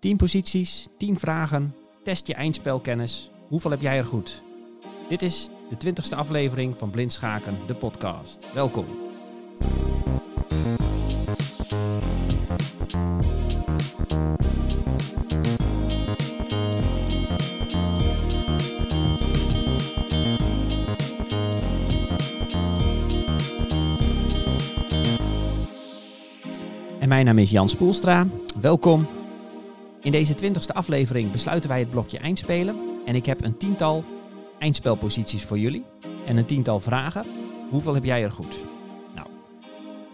10 posities, 10 vragen, test je eindspelkennis. Hoeveel heb jij er goed? Dit is de 20ste aflevering van Blind Schaken, de podcast. Welkom. En mijn naam is Jan Spoelstra. Welkom. In deze 20ste aflevering besluiten wij het blokje eindspelen. En ik heb een tiental eindspelposities voor jullie. En een tiental vragen. Hoeveel heb jij er goed? Nou,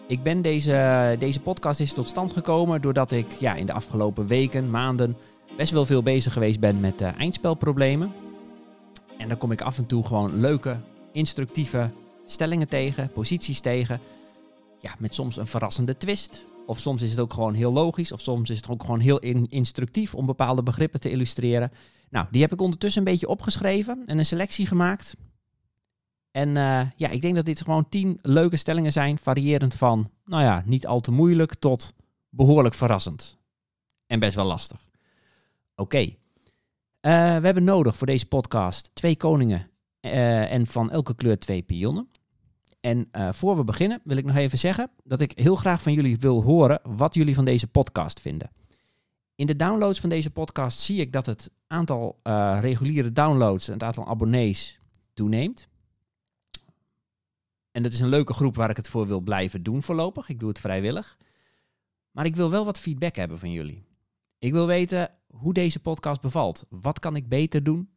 ik ben deze, deze podcast is tot stand gekomen doordat ik ja, in de afgelopen weken, maanden best wel veel bezig geweest ben met uh, eindspelproblemen. En dan kom ik af en toe gewoon leuke, instructieve stellingen tegen, posities tegen. Ja, met soms een verrassende twist. Of soms is het ook gewoon heel logisch. Of soms is het ook gewoon heel in instructief om bepaalde begrippen te illustreren. Nou, die heb ik ondertussen een beetje opgeschreven en een selectie gemaakt. En uh, ja, ik denk dat dit gewoon tien leuke stellingen zijn, variërend van, nou ja, niet al te moeilijk tot behoorlijk verrassend. En best wel lastig. Oké. Uh, we hebben nodig voor deze podcast twee koningen uh, en van elke kleur twee pionnen. En uh, voor we beginnen wil ik nog even zeggen dat ik heel graag van jullie wil horen wat jullie van deze podcast vinden. In de downloads van deze podcast zie ik dat het aantal uh, reguliere downloads en het aantal abonnees toeneemt. En dat is een leuke groep waar ik het voor wil blijven doen voorlopig. Ik doe het vrijwillig. Maar ik wil wel wat feedback hebben van jullie. Ik wil weten hoe deze podcast bevalt. Wat kan ik beter doen?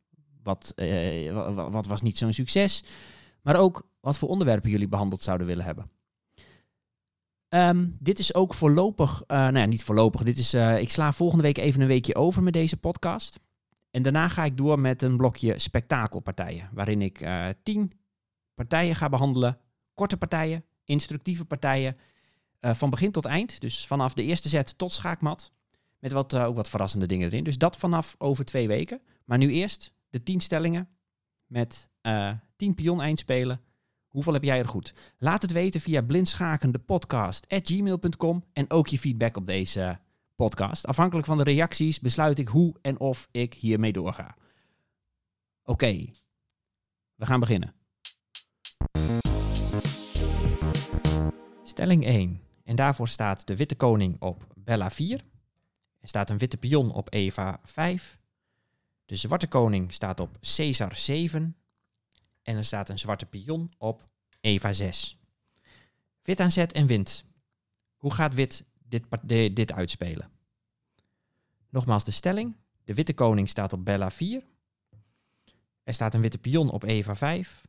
Wat, uh, wat was niet zo'n succes? Maar ook wat voor onderwerpen jullie behandeld zouden willen hebben. Um, dit is ook voorlopig, uh, nou ja, niet voorlopig, dit is, uh, ik sla volgende week even een weekje over met deze podcast. En daarna ga ik door met een blokje spektakelpartijen, waarin ik uh, tien partijen ga behandelen. Korte partijen, instructieve partijen, van begin tot eind. Dus vanaf de eerste set tot schaakmat. Met wat, ook wat verrassende dingen erin. Dus dat vanaf over twee weken. Maar nu eerst de tien stellingen met 10 pion eindspelen. Hoeveel heb jij er goed? Laat het weten via blindschakendepodcast.gmail.com en ook je feedback op deze podcast. Afhankelijk van de reacties besluit ik hoe en of ik hiermee doorga. Oké, we gaan beginnen. Stelling 1. En daarvoor staat de witte koning op Bella 4. Er staat een witte pion op Eva 5. De zwarte koning staat op Caesar 7. En er staat een zwarte pion op Eva 6. Wit aan zet en wint. Hoe gaat wit dit, dit, uitspelen? Nogmaals de stelling. De witte koning staat op Bella 4. Er staat een witte pion op Eva 5.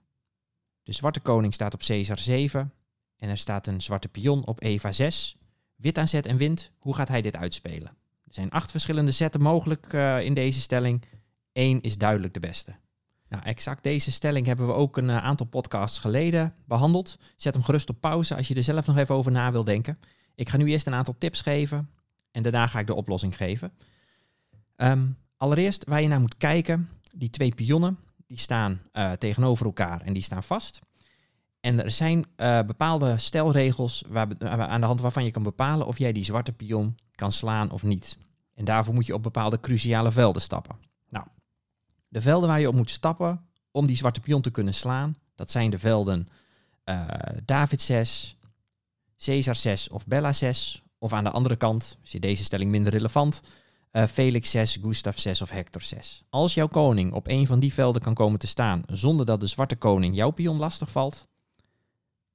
De zwarte koning staat op Caesar 7. En er staat een zwarte pion op Eva 6. Wit aan zet en wint. Hoe gaat hij dit uitspelen? Er zijn acht verschillende zetten mogelijk uh, in deze stelling. Eén is duidelijk de beste. Nou, exact deze stelling hebben we ook een uh, aantal podcasts geleden behandeld. Zet hem gerust op pauze als je er zelf nog even over na wil denken. Ik ga nu eerst een aantal tips geven en daarna ga ik de oplossing geven. Um, allereerst waar je naar moet kijken, die twee pionnen, die staan uh, tegenover elkaar en die staan vast. En er zijn uh, bepaalde stelregels waar, aan de hand waarvan je kan bepalen of jij die zwarte pion kan slaan of niet. En daarvoor moet je op bepaalde cruciale velden stappen. De velden waar je op moet stappen om die zwarte pion te kunnen slaan, dat zijn de velden uh, David 6, Caesar 6 of Bella 6. Of aan de andere kant, is deze stelling minder relevant, uh, Felix 6, Gustav 6 of Hector 6. Als jouw koning op een van die velden kan komen te staan zonder dat de zwarte koning jouw pion lastig valt,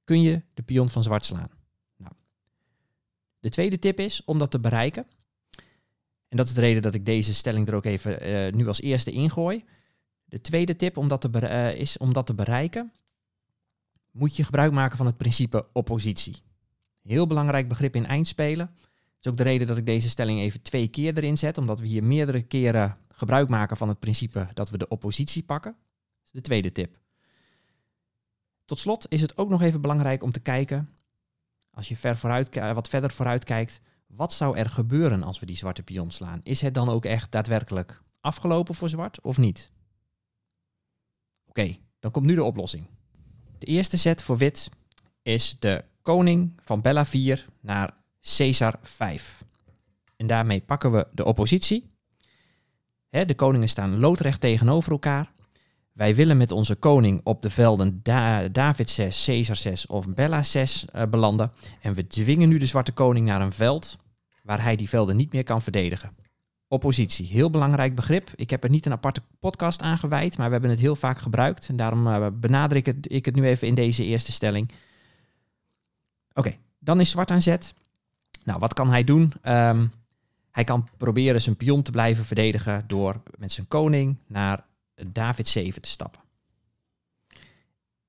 kun je de pion van zwart slaan. Nou. De tweede tip is om dat te bereiken. En dat is de reden dat ik deze stelling er ook even uh, nu als eerste ingooi. De tweede tip om dat te uh, is om dat te bereiken, moet je gebruik maken van het principe oppositie. Heel belangrijk begrip in eindspelen. Dat is ook de reden dat ik deze stelling even twee keer erin zet, omdat we hier meerdere keren gebruik maken van het principe dat we de oppositie pakken. Dat is de tweede tip. Tot slot is het ook nog even belangrijk om te kijken, als je ver vooruit, wat verder vooruit kijkt, wat zou er gebeuren als we die zwarte pion slaan? Is het dan ook echt daadwerkelijk afgelopen voor zwart of niet? Oké, dan komt nu de oplossing. De eerste set voor wit is de koning van Bella 4 naar Caesar 5. En daarmee pakken we de oppositie. De koningen staan loodrecht tegenover elkaar. Wij willen met onze koning op de velden da David 6, Caesar 6 of Bella 6 uh, eh, belanden. En we dwingen nu de zwarte koning naar een veld waar hij die velden niet meer kan verdedigen. Oppositie, heel belangrijk begrip. Ik heb er niet een aparte podcast aan gewijd, maar we hebben het heel vaak gebruikt. En daarom uh, benadruk ik het, nu even in deze eerste stelling. Oké, dan is zwart aan zet. Nou, wat kan hij doen? Um, hij kan proberen zijn pion te blijven verdedigen door met zijn koning naar David 7 te stappen.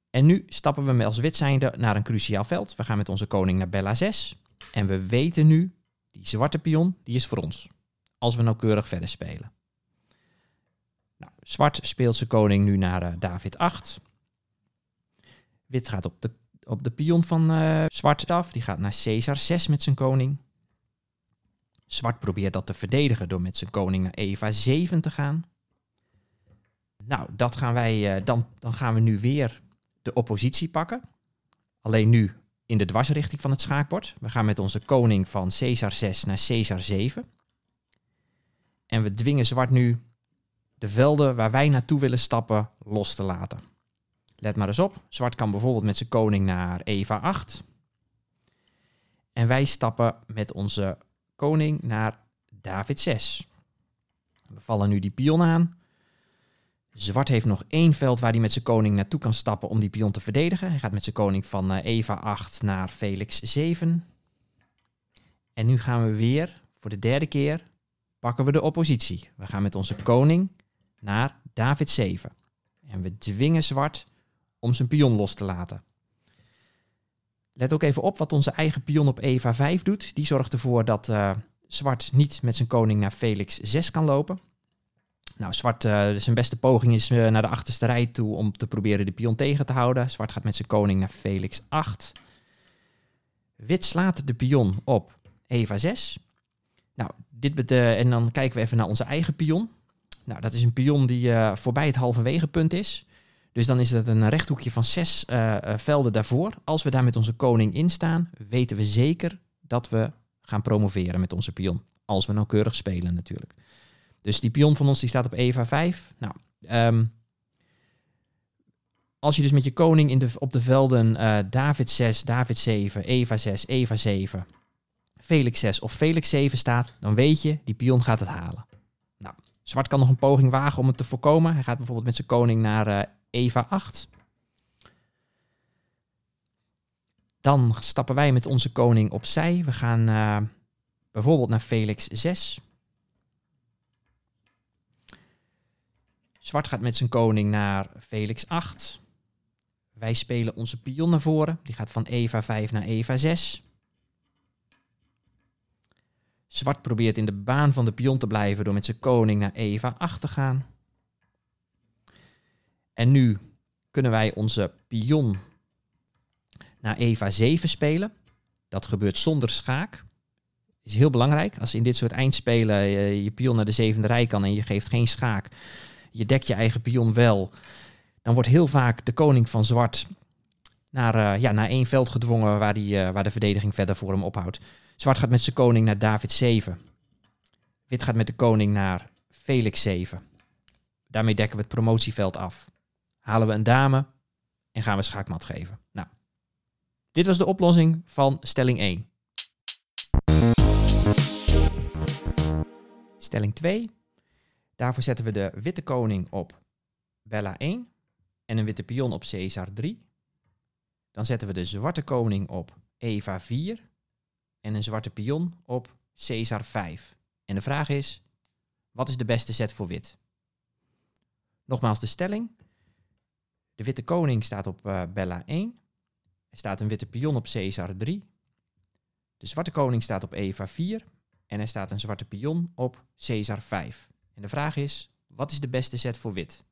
En nu stappen we als wit zijnde naar een cruciaal veld. We gaan met onze koning naar Bella 6. En we weten nu, die zwarte pion, die is voor ons. Als we nauwkeurig verder spelen. Nou, zwart speelt zijn koning nu naar uh, David 8. Wit gaat op de, op de pion van uh, zwart af. Die gaat naar Caesar 6 met zijn koning. Zwart probeert dat te verdedigen door met zijn koning naar Eva 7 te gaan. Nou, dat gaan wij, uh, dan, dan gaan we nu weer de oppositie pakken. Alleen nu in de dwarsrichting van het schaakbord. We gaan met onze koning van Caesar 6 naar Caesar 7. En we dwingen zwart nu de velden waar wij naartoe willen stappen los te laten. Let maar eens op. Zwart kan bijvoorbeeld met zijn koning naar Eva 8. En wij stappen met onze koning naar David 6. We vallen nu die pion aan. Zwart heeft nog één veld waar hij met zijn koning naartoe kan stappen om die pion te verdedigen. Hij gaat met zijn koning van uh, Eva 8 naar Felix 7. En nu gaan we weer, voor de derde keer, pakken we de oppositie. We gaan met onze koning naar David 7. En we dwingen zwart om zijn pion los te laten. Let ook even op wat onze eigen pion op Eva 5 doet. Die zorgt ervoor dat uh, zwart niet met zijn koning naar Felix 6 kan lopen. Nou, zwart, uh, zijn beste poging is uh, naar de achterste rij toe om te proberen de pion tegen te houden. Zwart gaat met zijn koning naar Felix 8. Wit slaat de pion op Eva 6. Nou, dit en dan kijken we even naar onze eigen pion. Nou, dat is een pion die voorbij het halverwege punt is. Dus dan is dat een rechthoekje van zes velden daarvoor. Als we daar met onze koning in staan, weten we zeker dat we gaan promoveren met onze pion. Als we nauwkeurig spelen natuurlijk. Dus die pion van ons die staat op Eva 5. Nou, um, als je dus met je koning in de, op de velden uh, David 6, David 7, Eva 6, Eva 7, Felix 6 of Felix 7 staat, dan weet je, die pion gaat het halen. Nou, zwart kan nog een poging wagen om het te voorkomen. Hij gaat bijvoorbeeld met zijn koning naar uh, Eva 8. Dan stappen wij met onze koning opzij. We gaan uh, bijvoorbeeld naar Felix 6. Zwart gaat met zijn koning naar Felix 8. Wij spelen onze pion naar voren. Die gaat van Eva 5 naar Eva 6. Zwart probeert in de baan van de pion te blijven door met zijn koning naar Eva 8 te gaan. En nu kunnen wij onze pion naar Eva 7 spelen. Dat gebeurt zonder schaak. Is heel belangrijk. Als in dit soort eindspelen je, je pion naar de zevende rij kan en je geeft geen schaak, je dekt je eigen pion wel, dan wordt heel vaak de koning van zwart naar, uh, ja, naar één veld gedwongen waar, die, uh, waar de verdediging verder voor hem ophoudt. Zwart gaat met zijn koning naar David 7. Wit gaat met de koning naar Felix 7. Daarmee dekken we het promotieveld af. Halen we een dame en gaan we schaakmat geven. Nou, dit was de oplossing van stelling 1. Stelling 2. Daarvoor zetten we de witte koning op Bella 1 en een witte pion op Caesar 3. Dan zetten we de zwarte koning op Eva 4 en een zwarte pion op Caesar 5. En de vraag is, wat is de beste set voor wit? Nogmaals de stelling. De witte koning staat op uh, Bella 1. Er staat een witte pion op Caesar 3. De zwarte koning staat op Eva 4. En er staat een zwarte pion op Caesar 5. En de vraag is, wat is de beste set voor wit?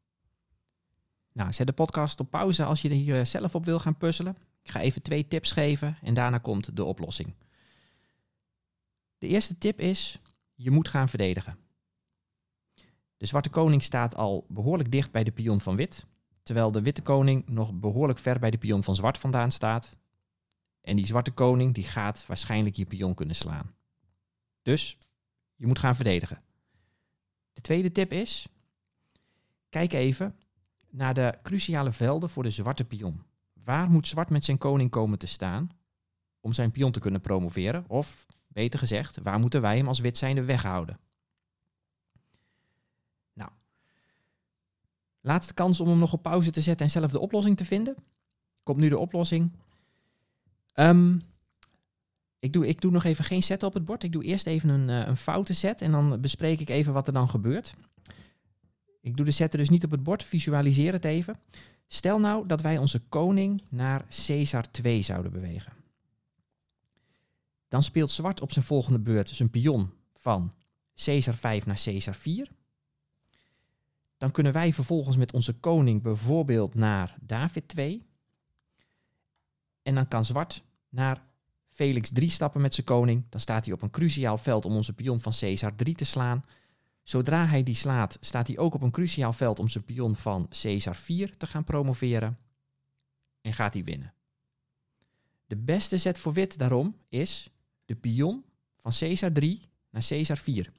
Nou, zet de podcast op pauze als je er hier eh, zelf op wil gaan puzzelen. Ik ga even twee tips geven en daarna komt de oplossing. De eerste tip is, je moet gaan verdedigen. De zwarte koning staat al behoorlijk dicht bij de pion van wit, terwijl de witte koning nog behoorlijk ver bij de pion van zwart vandaan staat. En die zwarte koning die gaat waarschijnlijk je pion kunnen slaan. Dus Je moet gaan verdedigen. De tweede tip is, kijk even naar de cruciale velden voor de zwarte pion. Waar moet zwart met zijn koning komen te staan om zijn pion te kunnen promoveren? Of, beter gezegd, waar moeten wij hem als wit zijnde weghouden? Nou, laatste kans om hem nog op pauze te zetten en zelf de oplossing te vinden. Komt nu de oplossing. Ehm, ik, doe, ik doe nog even geen set op het bord. Ik doe eerst even een, uh, een foute set en dan bespreek ik even wat er dan gebeurt. Ik doe de zetten dus niet op het bord, visualiseer het even. Stel nou dat wij onze koning naar Caesar 2 zouden bewegen. Dan speelt zwart op zijn volgende beurt zijn pion van Caesar 5 naar Caesar 4. Dan kunnen wij vervolgens met onze koning bijvoorbeeld naar David 2. En dan kan zwart naar Felix 3 stappen met zijn koning. Dan staat hij op een cruciaal veld om onze pion van Caesar 3 te slaan. Zodra hij die slaat, staat hij ook op een cruciaal veld om zijn pion van Caesar 4 te gaan promoveren. En gaat hij winnen. De beste zet voor wit daarom is de pion van Caesar 3 naar Caesar 4.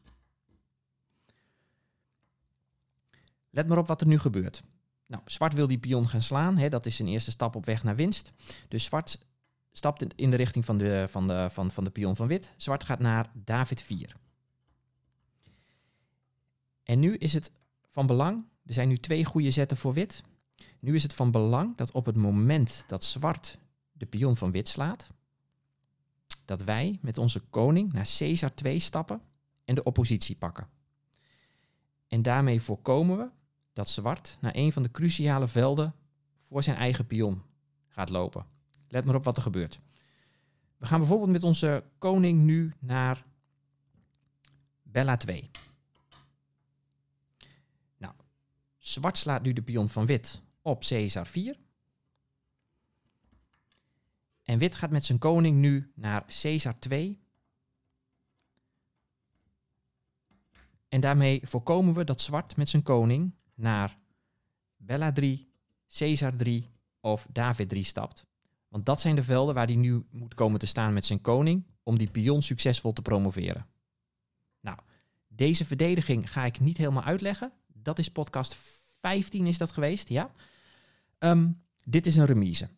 Let maar op wat er nu gebeurt. Nou, zwart wil die pion gaan slaan. Hè, dat is zijn eerste stap op weg naar winst. Dus zwart stapt in de richting van de, van de, van, van de pion van wit. Zwart gaat naar David 4. En nu is het van belang, er zijn nu twee goede zetten voor wit. Nu is het van belang dat op het moment dat zwart de pion van wit slaat, dat wij met onze koning naar Caesar 2 stappen en de oppositie pakken. En daarmee voorkomen we dat zwart naar een van de cruciale velden voor zijn eigen pion gaat lopen. Let maar op wat er gebeurt. We gaan bijvoorbeeld met onze koning nu naar Bella 2. Nou, zwart slaat nu de pion van wit op Caesar 4. En wit gaat met zijn koning nu naar Caesar 2. En daarmee voorkomen we dat zwart met zijn koning naar Bella 3, Caesar 3 of David 3 stapt. Want dat zijn de velden waar hij nu moet komen te staan met zijn koning om die pion succesvol te promoveren. Nou, deze verdediging ga ik niet helemaal uitleggen. Dat is podcast 15 is dat geweest, ja. Um, dit is een remise.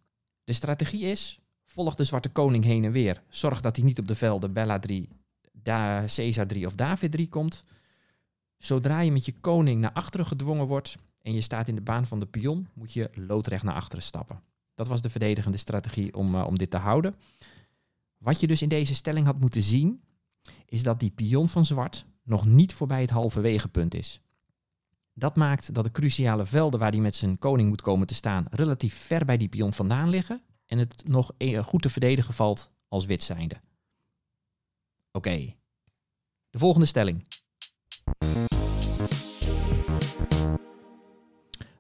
De strategie is, volg de zwarte koning heen en weer. Zorg dat hij niet op de velden Bella 3, da Caesar 3 of David 3 komt. Zodra je met je koning naar achteren gedwongen wordt en je staat in de baan van de pion, moet je loodrecht naar achteren stappen. Dat was de verdedigende strategie om, uh, om dit te houden. Wat je dus in deze stelling had moeten zien, is dat die pion van zwart nog niet voorbij het halve punt is. Dat maakt dat de cruciale velden waar hij met zijn koning moet komen te staan relatief ver bij die pion vandaan liggen en het nog e-, goed te verdedigen valt als wit zijnde. Oké, de volgende stelling.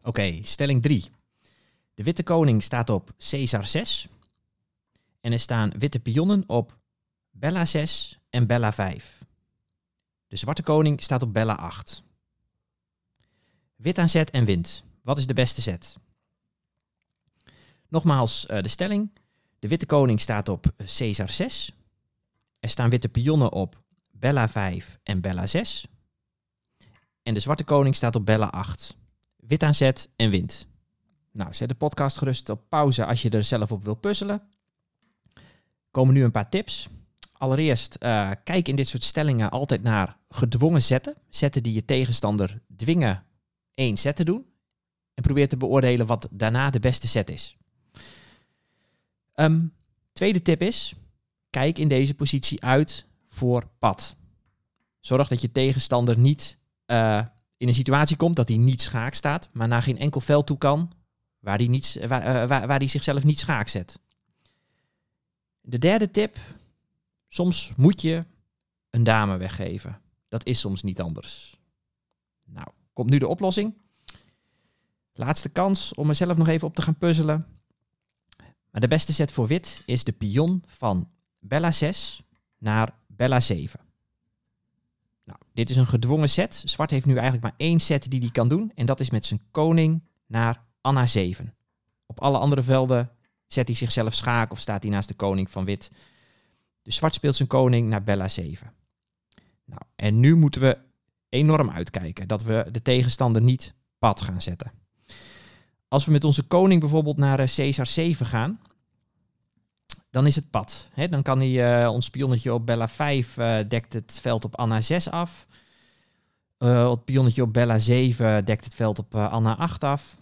Oké, stelling 3. De witte koning staat op Caesar 6. En er staan witte pionnen op Bella 6 en Bella 5. De zwarte koning staat op Bella 8. Wit aan zet en wint. Wat is de beste zet? Nogmaals uh, de stelling. De witte koning staat op Caesar 6. Er staan witte pionnen op Bella 5 en Bella 6. En de zwarte koning staat op Bella 8. Wit aan zet en wint. Nou, zet de podcast gerust op pauze als je er zelf op wil puzzelen. Komen nu een paar tips. Allereerst, uh, kijk in dit soort stellingen altijd naar gedwongen zetten. Zetten die je tegenstander dwingen één set te doen. En probeer te beoordelen wat daarna de beste set is. Um, tweede tip is, kijk in deze positie uit voor pad. Zorg dat je tegenstander niet uh, in een situatie komt dat hij niet schaak staat, maar naar geen enkel veld toe kan waar hij, waar hij zichzelf niet schaak zet. De derde tip, soms moet je een dame weggeven. Dat is soms niet anders. Nou, komt nu de oplossing. Laatste kans om mezelf nog even op te gaan puzzelen. Maar de beste set voor wit is de pion van Bella 6 naar Bella 7. Nou, dit is een gedwongen set. Zwart heeft nu eigenlijk maar één set die hij kan doen. En dat is met zijn koning naar Anna 7. Op alle andere velden zet hij zichzelf schaak of staat hij naast de koning van wit. Dus zwart speelt zijn koning naar Bella 7. Nou, en nu moeten we enorm uitkijken dat we de tegenstander niet pad gaan zetten. Als we met onze koning bijvoorbeeld naar uh, Caesar 7 gaan, dan is het pad. Dan kan hij uh, ons pionnetje op Bella 5 uh, dekt het veld op Anna 6 af. Het pionnetje op Bella 7 dekt het veld op Anna 8 af.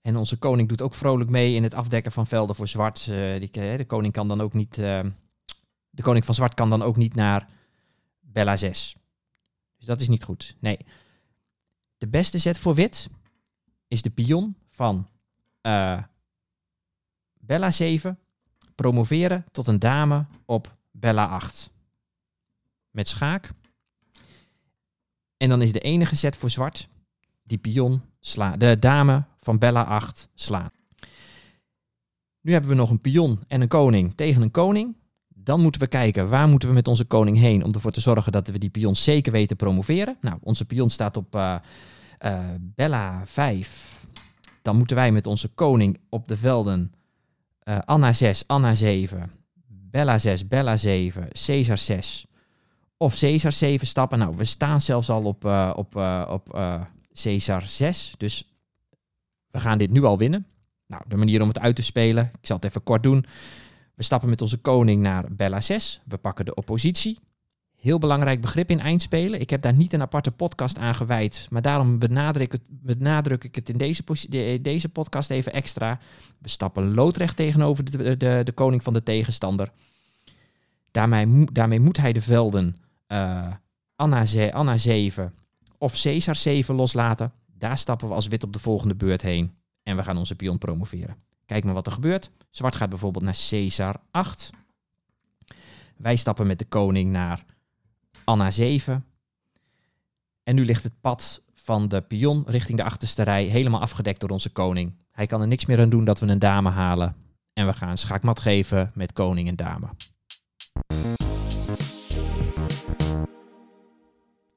En onze koning doet ook vrolijk mee in het afdekken van velden voor zwart. Die, de koning kan dan ook niet. de koning van zwart kan dan ook niet naar Bella 6. Dus dat is niet goed. Nee. De beste zet voor wit is de pion van Bella 7 promoveren tot een dame op Bella 8. Met schaak. En dan is de enige set voor zwart die pion slaan. De dame van Bella 8 slaan. Nu hebben we nog een pion en een koning tegen een koning. Dan moeten we kijken waar moeten we met onze koning heen om ervoor te zorgen dat we die pion zeker weten promoveren. Nou, onze pion staat op uh, uh, Bella 5. Dan moeten wij met onze koning op de velden uh, Anna 6, Anna 7, Bella 6, Bella 7, Caesar 6 of Caesar 7 stappen. Nou, we staan zelfs al op, op, op Caesar 6, dus we gaan dit nu al winnen. Nou, de manier om het uit te spelen, ik zal het even kort doen. We stappen met onze koning naar Bella 6. We pakken de oppositie. Heel belangrijk begrip in eindspelen. Ik heb daar niet een aparte podcast aan gewijd, maar daarom benadruk, het, ik het in deze, deze podcast even extra. We stappen loodrecht tegenover de, de, de koning van de tegenstander. Daarmee, daarmee moet hij de velden uh, Anna, Anna 7 of Caesar 7 loslaten. Daar stappen we als wit op de volgende beurt heen en we gaan onze pion promoveren. Kijk maar wat er gebeurt. Zwart gaat bijvoorbeeld naar Caesar 8. Wij stappen met de koning naar Anna 7. En nu ligt het pad van de pion richting de achterste rij helemaal afgedekt door onze koning. Hij kan er niks meer aan doen dat we een dame halen. En we gaan schaakmat geven met koning en dame.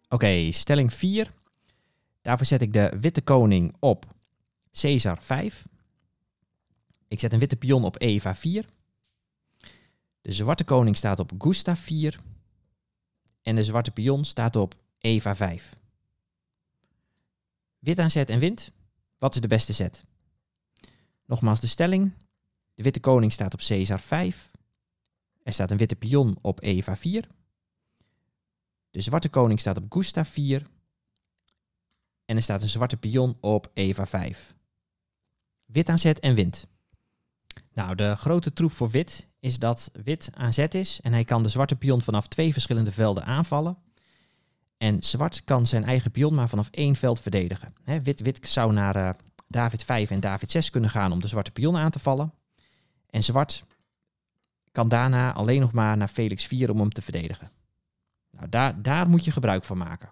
Oké, stelling 4. Daarvoor zet ik de witte koning op Caesar 5. Ik zet een witte pion op Eva 4. De zwarte koning staat op Gustav 4. En de zwarte pion staat op Eva 5. Wit aan zet en wint. Wat is de beste zet? Nogmaals de stelling. De witte koning staat op Caesar 5. Er staat een witte pion op Eva 4. De zwarte koning staat op Gustav 4. En er staat een zwarte pion op Eva 5. Wit aan zet en wint. Nou, de grote troep voor wit is dat wit aan zet is en hij kan de zwarte pion vanaf twee verschillende velden aanvallen. En zwart kan zijn eigen pion maar vanaf één veld verdedigen. wit, wit zou naar uh, David 5 en David 6 kunnen gaan om de zwarte pion aan te vallen. En zwart kan daarna alleen nog maar naar Felix 4 om hem te verdedigen. Nou, daar, daar moet je gebruik van maken.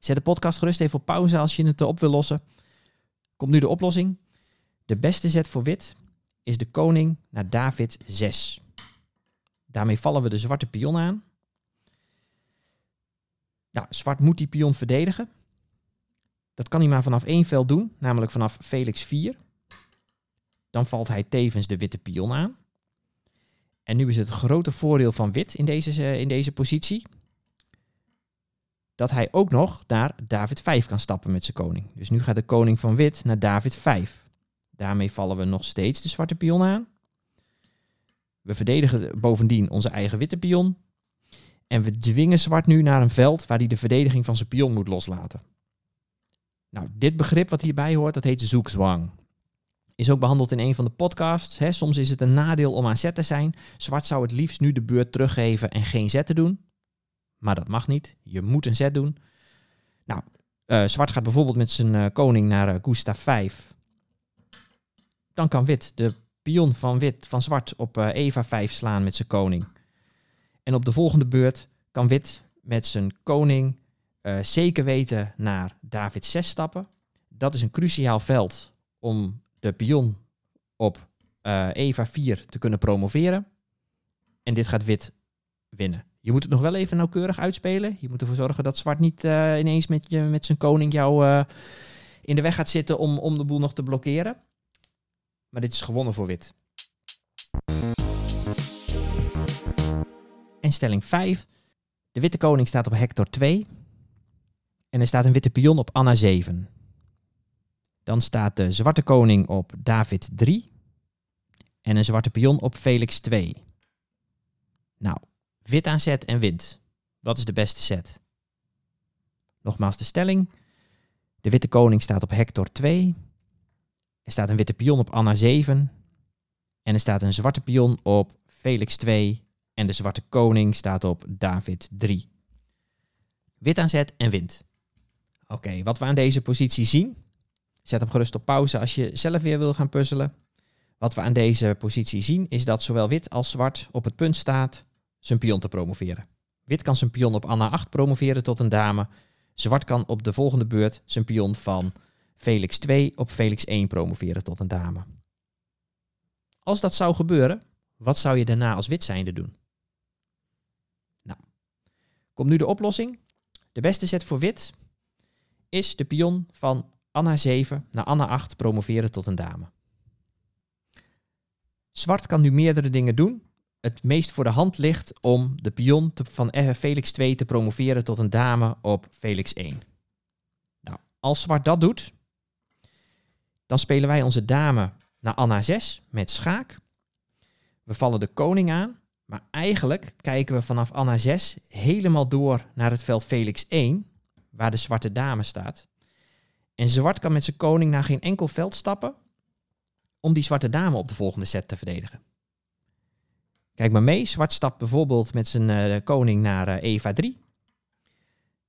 Zet de podcast gerust even op pauze als je het op wil lossen. Komt nu de oplossing. De beste zet voor wit is de koning naar David 6. Daarmee vallen we de zwarte pion aan. Nou, zwart moet die pion verdedigen. Dat kan hij maar vanaf één veld doen, namelijk vanaf Felix 4. Dan valt hij tevens de witte pion aan. En nu is het grote voordeel van wit in deze, eh, in deze positie. Dat hij ook nog naar David 5 kan stappen met zijn koning. Dus nu gaat de koning van wit naar David 5. Daarmee vallen we nog steeds de zwarte pion aan. We verdedigen bovendien onze eigen witte pion. En we dwingen zwart nu naar een veld waar hij de verdediging van zijn pion moet loslaten. Nou, dit begrip wat hierbij hoort, dat heet zoekzwang. Is ook behandeld in een van de podcasts. Soms is het een nadeel om aan zet te zijn. Zwart zou het liefst nu de beurt teruggeven en geen zet te doen. Maar dat mag niet. Je moet een zet doen. Nou, uh, zwart gaat bijvoorbeeld met zijn uh, koning naar uh, Gustav 5. Dan kan wit de pion van wit van zwart op Eva 5 slaan met zijn koning. En op de volgende beurt kan wit met zijn koning zeker weten naar David 6 stappen. Dat is een cruciaal veld om de pion op Eva 4 te kunnen promoveren. En dit gaat wit winnen. Je moet het nog wel even nauwkeurig uitspelen. Je moet ervoor zorgen dat zwart niet uh, ineens met, je, met zijn koning jou uh, in de weg gaat zitten om, om de boel nog te blokkeren. Maar dit is gewonnen voor wit. En stelling 5. De witte koning staat op hector 2. En er staat een witte pion op Anna 7. Dan staat de zwarte koning op David 3. En een zwarte pion op Felix 2. Nou, wit aan zet en wint. Wat is de beste set? Nogmaals de stelling. De witte koning staat op hector 2. Er staat een witte pion op Anna 7. En er staat een zwarte pion op Felix 2. En de zwarte koning staat op David 3. Wit aan zet en wint. Oké, wat we aan deze positie zien. Zet hem gerust op pauze als je zelf weer wil gaan puzzelen. Wat we aan deze positie zien is dat zowel wit als zwart op het punt staat zijn pion te promoveren. Wit kan zijn pion op Anna 8 promoveren tot een dame. Zwart kan op de volgende beurt zijn pion van Felix 2 op Felix 1 promoveren tot een dame. Als dat zou gebeuren, wat zou je daarna als wit zijnde doen? Nou, komt nu de oplossing. De beste zet voor wit is de pion van Anna 7 naar Anna 8 promoveren tot een dame. Zwart kan nu meerdere dingen doen. Het meest voor de hand ligt om de pion te, van Felix 2 te promoveren tot een dame op Felix 1. Nou, als zwart dat doet, dan spelen wij onze dame naar Anna 6 met schaak. We vallen de koning aan, maar eigenlijk kijken we vanaf Anna 6 helemaal door naar het veld Felix 1, waar de zwarte dame staat. En zwart kan met zijn koning naar geen enkel veld stappen om die zwarte dame op de volgende set te verdedigen. Kijk maar mee, zwart stapt bijvoorbeeld met zijn uh, koning naar uh, Eva 3.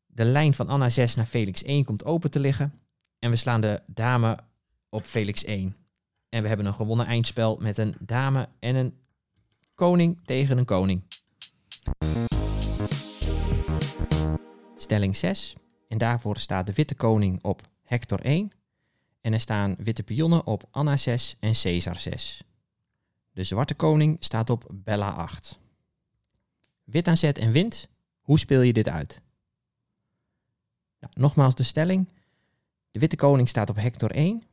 De lijn van Anna 6 naar Felix 1 komt open te liggen. En we slaan de dame op Felix 1. En we hebben een gewonnen eindspel met een dame en een koning tegen een koning. Stelling 6. En daarvoor staat de witte koning op Hector 1. En er staan witte pionnen op Anna 6 en Caesar 6. De zwarte koning staat op Bella 8. Wit aan zet en wint. Hoe speel je dit uit? Nou, nogmaals de stelling. De witte koning staat op Hector 1.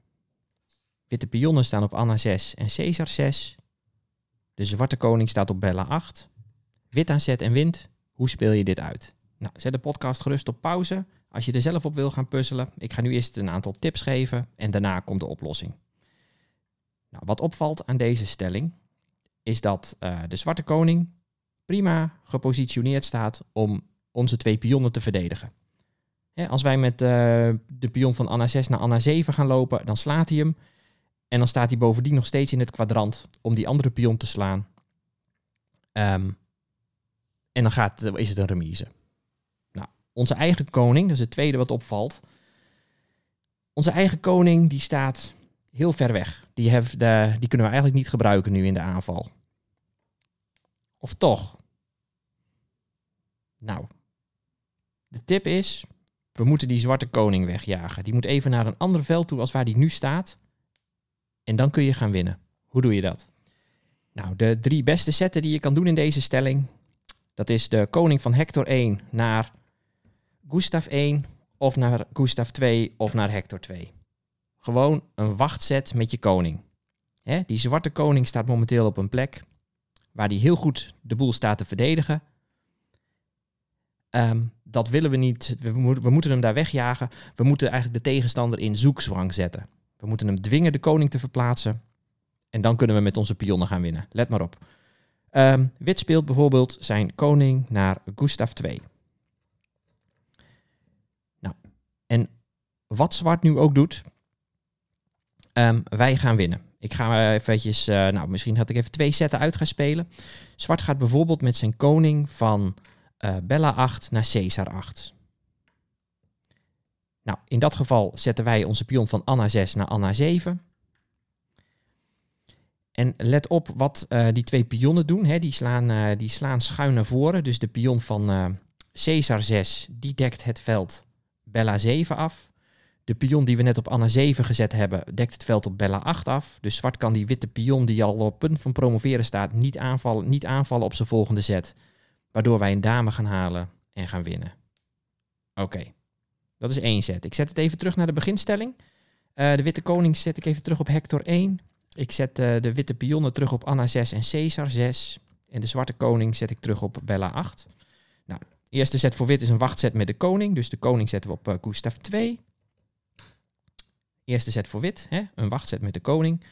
Witte pionnen staan op Anna 6 en Caesar 6. De zwarte koning staat op Bella 8. Wit aan zet en wint. Hoe speel je dit uit? Nou, zet de podcast gerust op pauze als je er zelf op wil gaan puzzelen. Ik ga nu eerst een aantal tips geven en daarna komt de oplossing. Nou, wat opvalt aan deze stelling is dat uh, de zwarte koning prima gepositioneerd staat om onze twee pionnen te verdedigen. als wij met uh, de pion van Anna 6 naar Anna 7 gaan lopen, dan slaat hij hem. En dan staat hij bovendien nog steeds in het kwadrant om die andere pion te slaan. Um, en dan gaat, is het een remise. Nou, onze eigen koning, dat is het tweede wat opvalt. Onze eigen koning die staat heel ver weg. Die, de, die kunnen we eigenlijk niet gebruiken nu in de aanval. Of toch? Nou, de tip is, we moeten die zwarte koning wegjagen. Die moet even naar een ander veld toe als waar die nu staat. En dan kun je gaan winnen. Hoe doe je dat? Nou, de drie beste zetten die je kan doen in deze stelling. Dat is de koning van Hector 1 naar Gustav 1 of naar Gustav 2 of naar Hector 2 gewoon een wachtzet met je koning. Die zwarte koning staat momenteel op een plek waar die heel goed de boel staat te verdedigen. Ehm, dat willen we niet. We, we, moeten hem daar wegjagen. We moeten eigenlijk de tegenstander in zoekzwang zetten. We moeten hem dwingen de koning te verplaatsen. En dan kunnen we met onze pionnen gaan winnen. Let maar op. Ehm, wit speelt bijvoorbeeld zijn koning naar Gustav II. Nou, en wat zwart nu ook doet, Um, wij gaan winnen. Ik ga eventjes, uh, nou misschien had ik even twee setten uit spelen. Zwart gaat bijvoorbeeld met zijn koning van uh, Bella 8 naar Caesar 8. Nou, in dat geval zetten wij onze pion van Anna 6 naar Anna 7. En let op wat uh, die twee pionnen doen. Hè. Die, slaan, die slaan schuin naar voren. Dus de pion van Caesar 6, die dekt het veld Bella 7 af. De pion die we net op Anna 7 gezet hebben, dekt het veld op Bella 8 af. Dus zwart kan die witte pion die al op punt van promoveren staat, niet aanvallen, niet aanvallen op zijn volgende zet. Waardoor wij een dame gaan halen en gaan winnen. Oké, dat is één zet. Ik zet het even terug naar de beginstelling. Uh, de witte koning zet ik even terug op Hector 1. Ik zet uh, de witte pionnen terug op Anna 6 en Caesar 6. En de zwarte koning zet ik terug op Bella 8. Nou, Eerste zet voor wit is een wachtzet met de koning. Dus de koning zetten we op uh, Gustav 2. Eerste zet voor wit, hè? een wachtzet met de koning.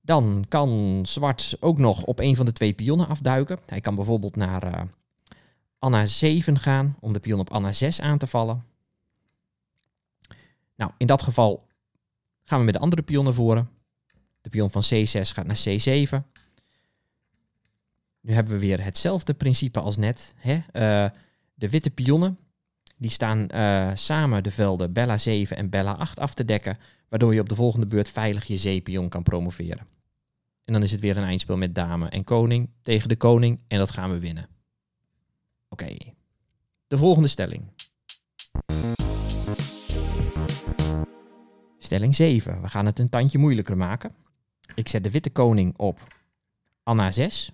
Dan kan zwart ook nog op een van de twee pionnen afduiken. Hij kan bijvoorbeeld naar uh, Anna 7 gaan om de pion op Anna 6 aan te vallen. Nou, in dat geval gaan we met de andere pion naar voren. De pion van C6 gaat naar C7. Nu hebben we weer hetzelfde principe als net. Hè? Uh, de witte pionnen die staan uh, samen de velden Bella 7 en Bella 8 af te dekken, waardoor je op de volgende beurt veilig je zeepion kan promoveren. En dan is het weer een eindspel met dame en koning tegen de koning en dat gaan we winnen. Oké, de volgende stelling. Stelling 7. We gaan het een tandje moeilijker maken. Ik zet de witte koning op Anna 6.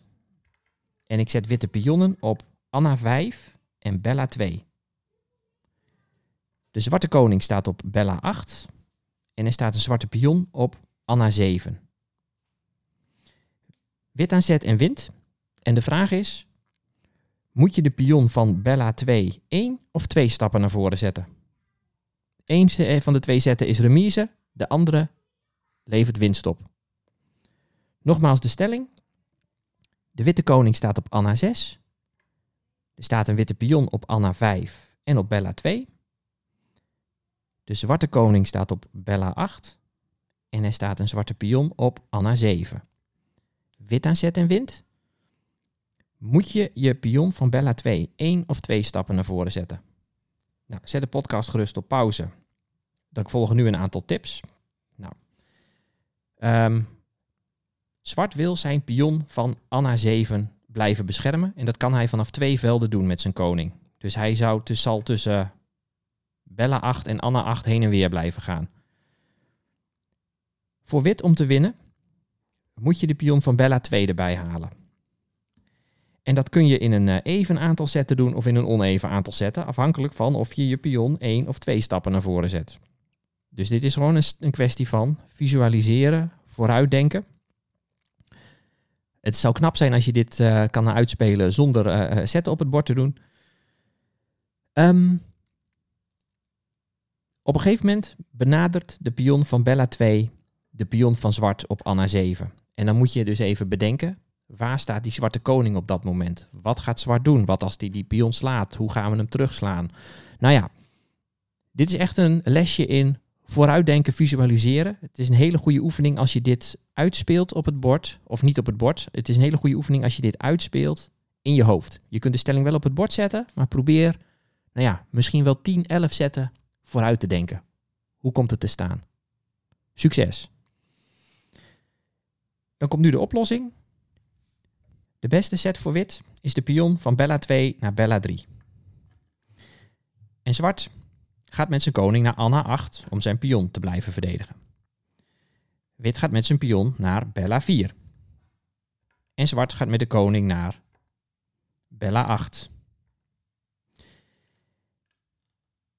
En ik zet witte pionnen op Anna 5 en Bella 2. De zwarte koning staat op Bella 8 en er staat een zwarte pion op Anna 7. Wit aan zet en wint. En de vraag is, moet je de pion van Bella 2 één of twee stappen naar voren zetten? Eén van de twee zetten is remise, de andere levert winst op. Nogmaals de stelling. De witte koning staat op Anna 6. Er staat een witte pion op Anna 5 en op Bella 2. De zwarte koning staat op Bella 8 en er staat een zwarte pion op Anna 7. Wit aan zet en wint. Moet je je pion van Bella 2 één of twee stappen naar voren zetten? Nou, zet de podcast gerust op pauze. Dan volgen nu een aantal tips. Nou, um, zwart wil zijn pion van Anna 7 blijven beschermen. En dat kan hij vanaf twee velden doen met zijn koning. Dus hij zou zal tussen Bella 8 en Anna 8 heen en weer blijven gaan. Voor wit om te winnen moet je de pion van Bella 2 erbij halen. En dat kun je in een eh, even aantal zetten doen of in een oneven aantal zetten, afhankelijk van of je je pion één of twee stappen naar voren zet. Dus dit is gewoon een, kwestie van visualiseren, vooruitdenken. Het zou knap zijn als je dit uh, kan uitspelen zonder uh, zetten op het bord te doen. Um, op een gegeven moment benadert de pion van Bella 2 de pion van zwart op Anna 7. En dan moet je dus even bedenken, waar staat die zwarte koning op dat moment? Wat gaat zwart doen? Wat als die die pion slaat? Hoe gaan we hem terugslaan? Nou ja, dit is echt een lesje in vooruitdenken, visualiseren. Het is een hele goede oefening als je dit uitspeelt op het bord, of niet op het bord. Het is een hele goede oefening als je dit uitspeelt in je hoofd. Je kunt de stelling wel op het bord zetten, maar probeer, nou ja, misschien wel 10, 11 zetten vooruit te denken. Hoe komt het te staan? Succes! Dan komt nu de oplossing. De beste set voor wit is de pion van Bella 2 naar Bella 3. En zwart gaat met zijn koning naar Anna 8 om zijn pion te blijven verdedigen. Wit gaat met zijn pion naar Bella 4. En zwart gaat met de koning naar Bella 8.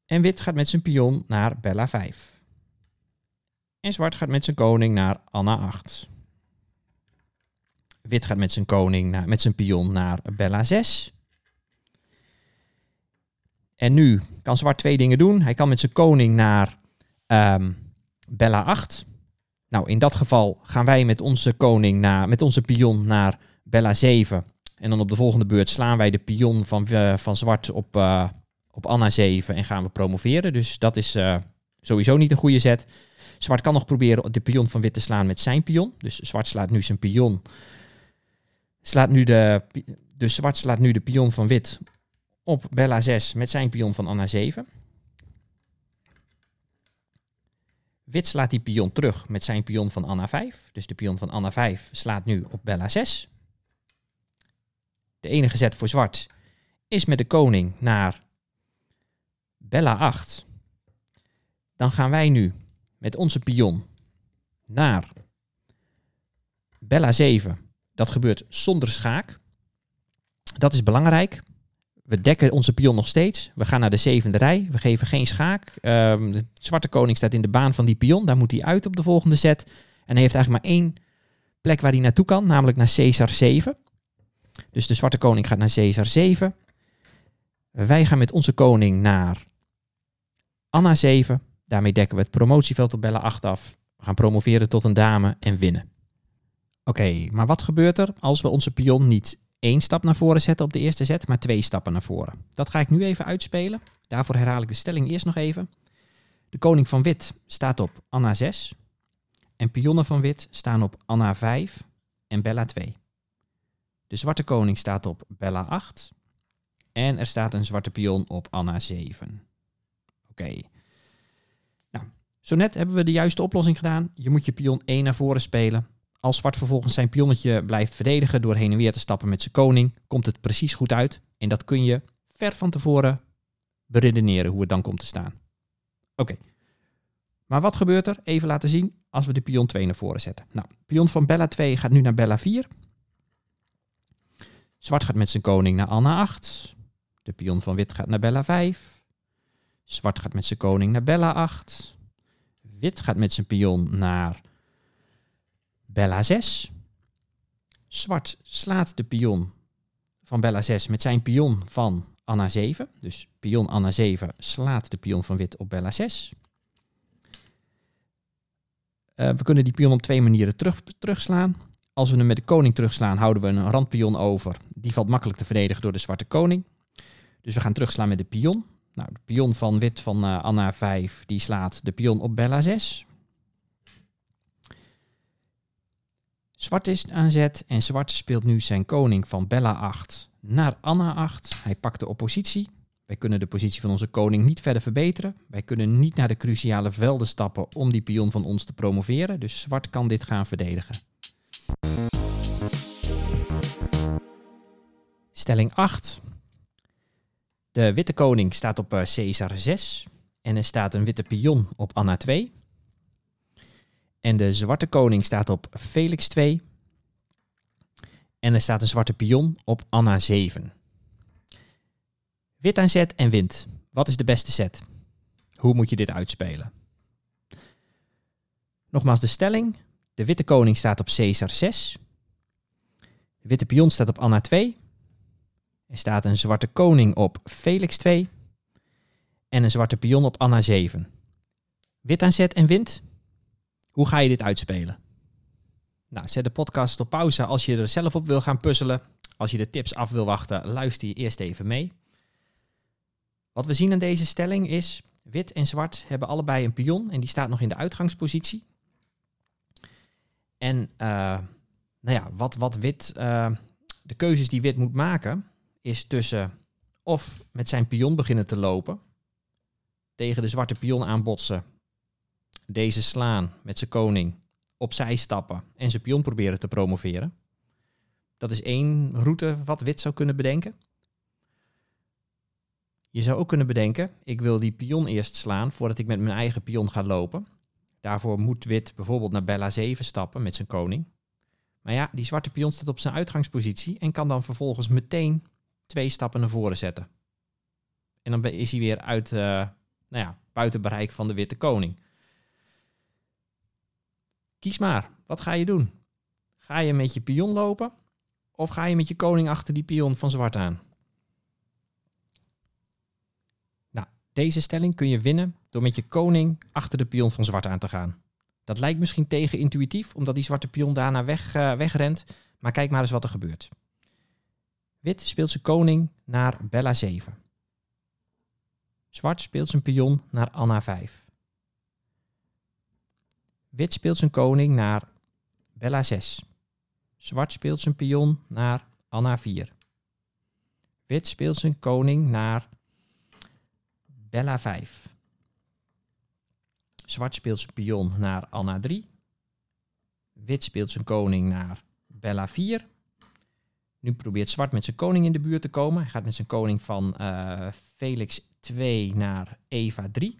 En wit gaat met zijn pion naar Bella 5. En zwart gaat met zijn koning naar Anna 8. Wit gaat met zijn koning naar, met zijn pion naar Bella 6. En nu kan zwart twee dingen doen. Hij kan met zijn koning naar um, Bella 8. Nou, in dat geval gaan wij met onze koning naar, met onze pion naar Bella 7. En dan op de volgende beurt slaan wij de pion van, uh, van zwart op, uh, op Anna 7 en gaan we promoveren. Dus dat is uh, sowieso niet een goede zet. Zwart kan nog proberen de pion van wit te slaan met zijn pion. Dus zwart slaat nu zijn pion. Slaat nu de, dus zwart slaat nu de pion van wit op Bella 6 met zijn pion van Anna 7. Wit slaat die pion terug met zijn pion van Anna 5. Dus de pion van Anna 5 slaat nu op Bella 6. De enige zet voor zwart is met de koning naar Bella 8. Dan gaan wij nu met onze pion naar Bella 7. Dat gebeurt zonder schaak. Dat is belangrijk. We dekken onze pion nog steeds. We gaan naar de zevende rij. We geven geen schaak. Um, de zwarte koning staat in de baan van die pion. Daar moet hij uit op de volgende set. En hij heeft eigenlijk maar één plek waar hij naartoe kan, namelijk naar Caesar 7. Dus de zwarte koning gaat naar Caesar 7. Wij gaan met onze koning naar Anna 7. Daarmee dekken we het promotieveld op Bella 8 af. We gaan promoveren tot een dame en winnen. Oké, maar wat gebeurt er als we onze pion niet één stap naar voren zetten op de eerste zet, maar twee stappen naar voren? Dat ga ik nu even uitspelen. Daarvoor herhaal ik de stelling eerst nog even. De koning van wit staat op Anna 6. En pionnen van wit staan op Anna 5 en Bella 2. De zwarte koning staat op Bella 8. En er staat een zwarte pion op Anna 7. Oké. Nou, zo net hebben we de juiste oplossing gedaan. Je moet je pion 1 naar voren spelen. Als zwart vervolgens zijn pionnetje blijft verdedigen door heen en weer te stappen met zijn koning, komt het precies goed uit. En dat kun je ver van tevoren beredeneren hoe het dan komt te staan. Oké. Maar wat gebeurt er? Even laten zien als we de pion 2 naar voren zetten. Nou, pion van Bella 2 gaat nu naar Bella 4. Zwart gaat met zijn koning naar Anna 8. De pion van wit gaat naar Bella 5. Zwart gaat met zijn koning naar Bella 8. Wit gaat met zijn pion naar Bella 6. Zwart slaat de pion van Bella 6 met zijn pion van Anna 7. Dus pion Anna 7 slaat de pion van wit op Bella 6. Uh, we kunnen die pion op twee manieren terug, terugslaan. Als we hem met de koning terugslaan, houden we een randpion over. Die valt makkelijk te verdedigen door de zwarte koning. Dus we gaan terugslaan met de pion. Nou, de pion van wit van uh, Anna 5, die slaat de pion op Bella 6. Zwart is aan zet en zwart speelt nu zijn koning van Bella 8 naar Anna 8. Hij pakt de oppositie. Wij kunnen de positie van onze koning niet verder verbeteren. Wij kunnen niet naar de cruciale velden stappen om die pion van ons te promoveren. Dus zwart kan dit gaan verdedigen. Stelling 8. De witte koning staat op uh, Caesar 6 en er staat een witte pion op Anna 2. En de zwarte koning staat op Felix 2. En er staat een zwarte pion op Anna 7. Wit aan zet en wint. Wat is de beste set? Hoe moet je dit uitspelen? Nogmaals de stelling. De witte koning staat op Caesar 6. De witte pion staat op Anna 2. Er staat een zwarte koning op Felix 2. En een zwarte pion op Anna 7. Wit aan zet en wint. Hoe ga je dit uitspelen? Nou, zet de podcast op pauze als je er zelf op wil gaan puzzelen. Als je de tips af wil wachten, luister je eerst even mee. Wat we zien aan deze stelling is, wit en zwart hebben allebei een pion en die staat nog in de uitgangspositie. En uh, nou ja, wat, wat wit, uh, de keuzes die wit moet maken, is tussen of met zijn pion beginnen te lopen, tegen de zwarte pion aanbotsen, deze slaan met zijn koning, opzij stappen en zijn pion proberen te promoveren. Dat is één route wat wit zou kunnen bedenken. Je zou ook kunnen bedenken, ik wil die pion eerst slaan voordat ik met mijn eigen pion ga lopen. Daarvoor moet wit bijvoorbeeld naar Bella 7 stappen met zijn koning. Maar ja, die zwarte pion staat op zijn uitgangspositie en kan dan vervolgens meteen twee stappen naar voren zetten. En dan is hij weer uit, uh, nou ja, buiten bereik van de witte koning. Kies maar, wat ga je doen? Ga je met je pion lopen of ga je met je koning achter die pion van zwart aan? Nou, deze stelling kun je winnen door met je koning achter de pion van zwart aan te gaan. Dat lijkt misschien tegen intuïtief, omdat die zwarte pion daarna weg, uh, wegrent. Maar kijk maar eens wat er gebeurt. Wit speelt zijn koning naar Bella 7. Zwart speelt zijn pion naar Anna 5. Wit speelt zijn koning naar Bella 6. Zwart speelt zijn pion naar Anna 4. Wit speelt zijn koning naar Bella 5. Zwart speelt zijn pion naar Anna 3. Wit speelt zijn koning naar Bella 4. Nu probeert zwart met zijn koning in de buurt te komen. Hij gaat met zijn koning van uh, Felix 2 naar Eva 3.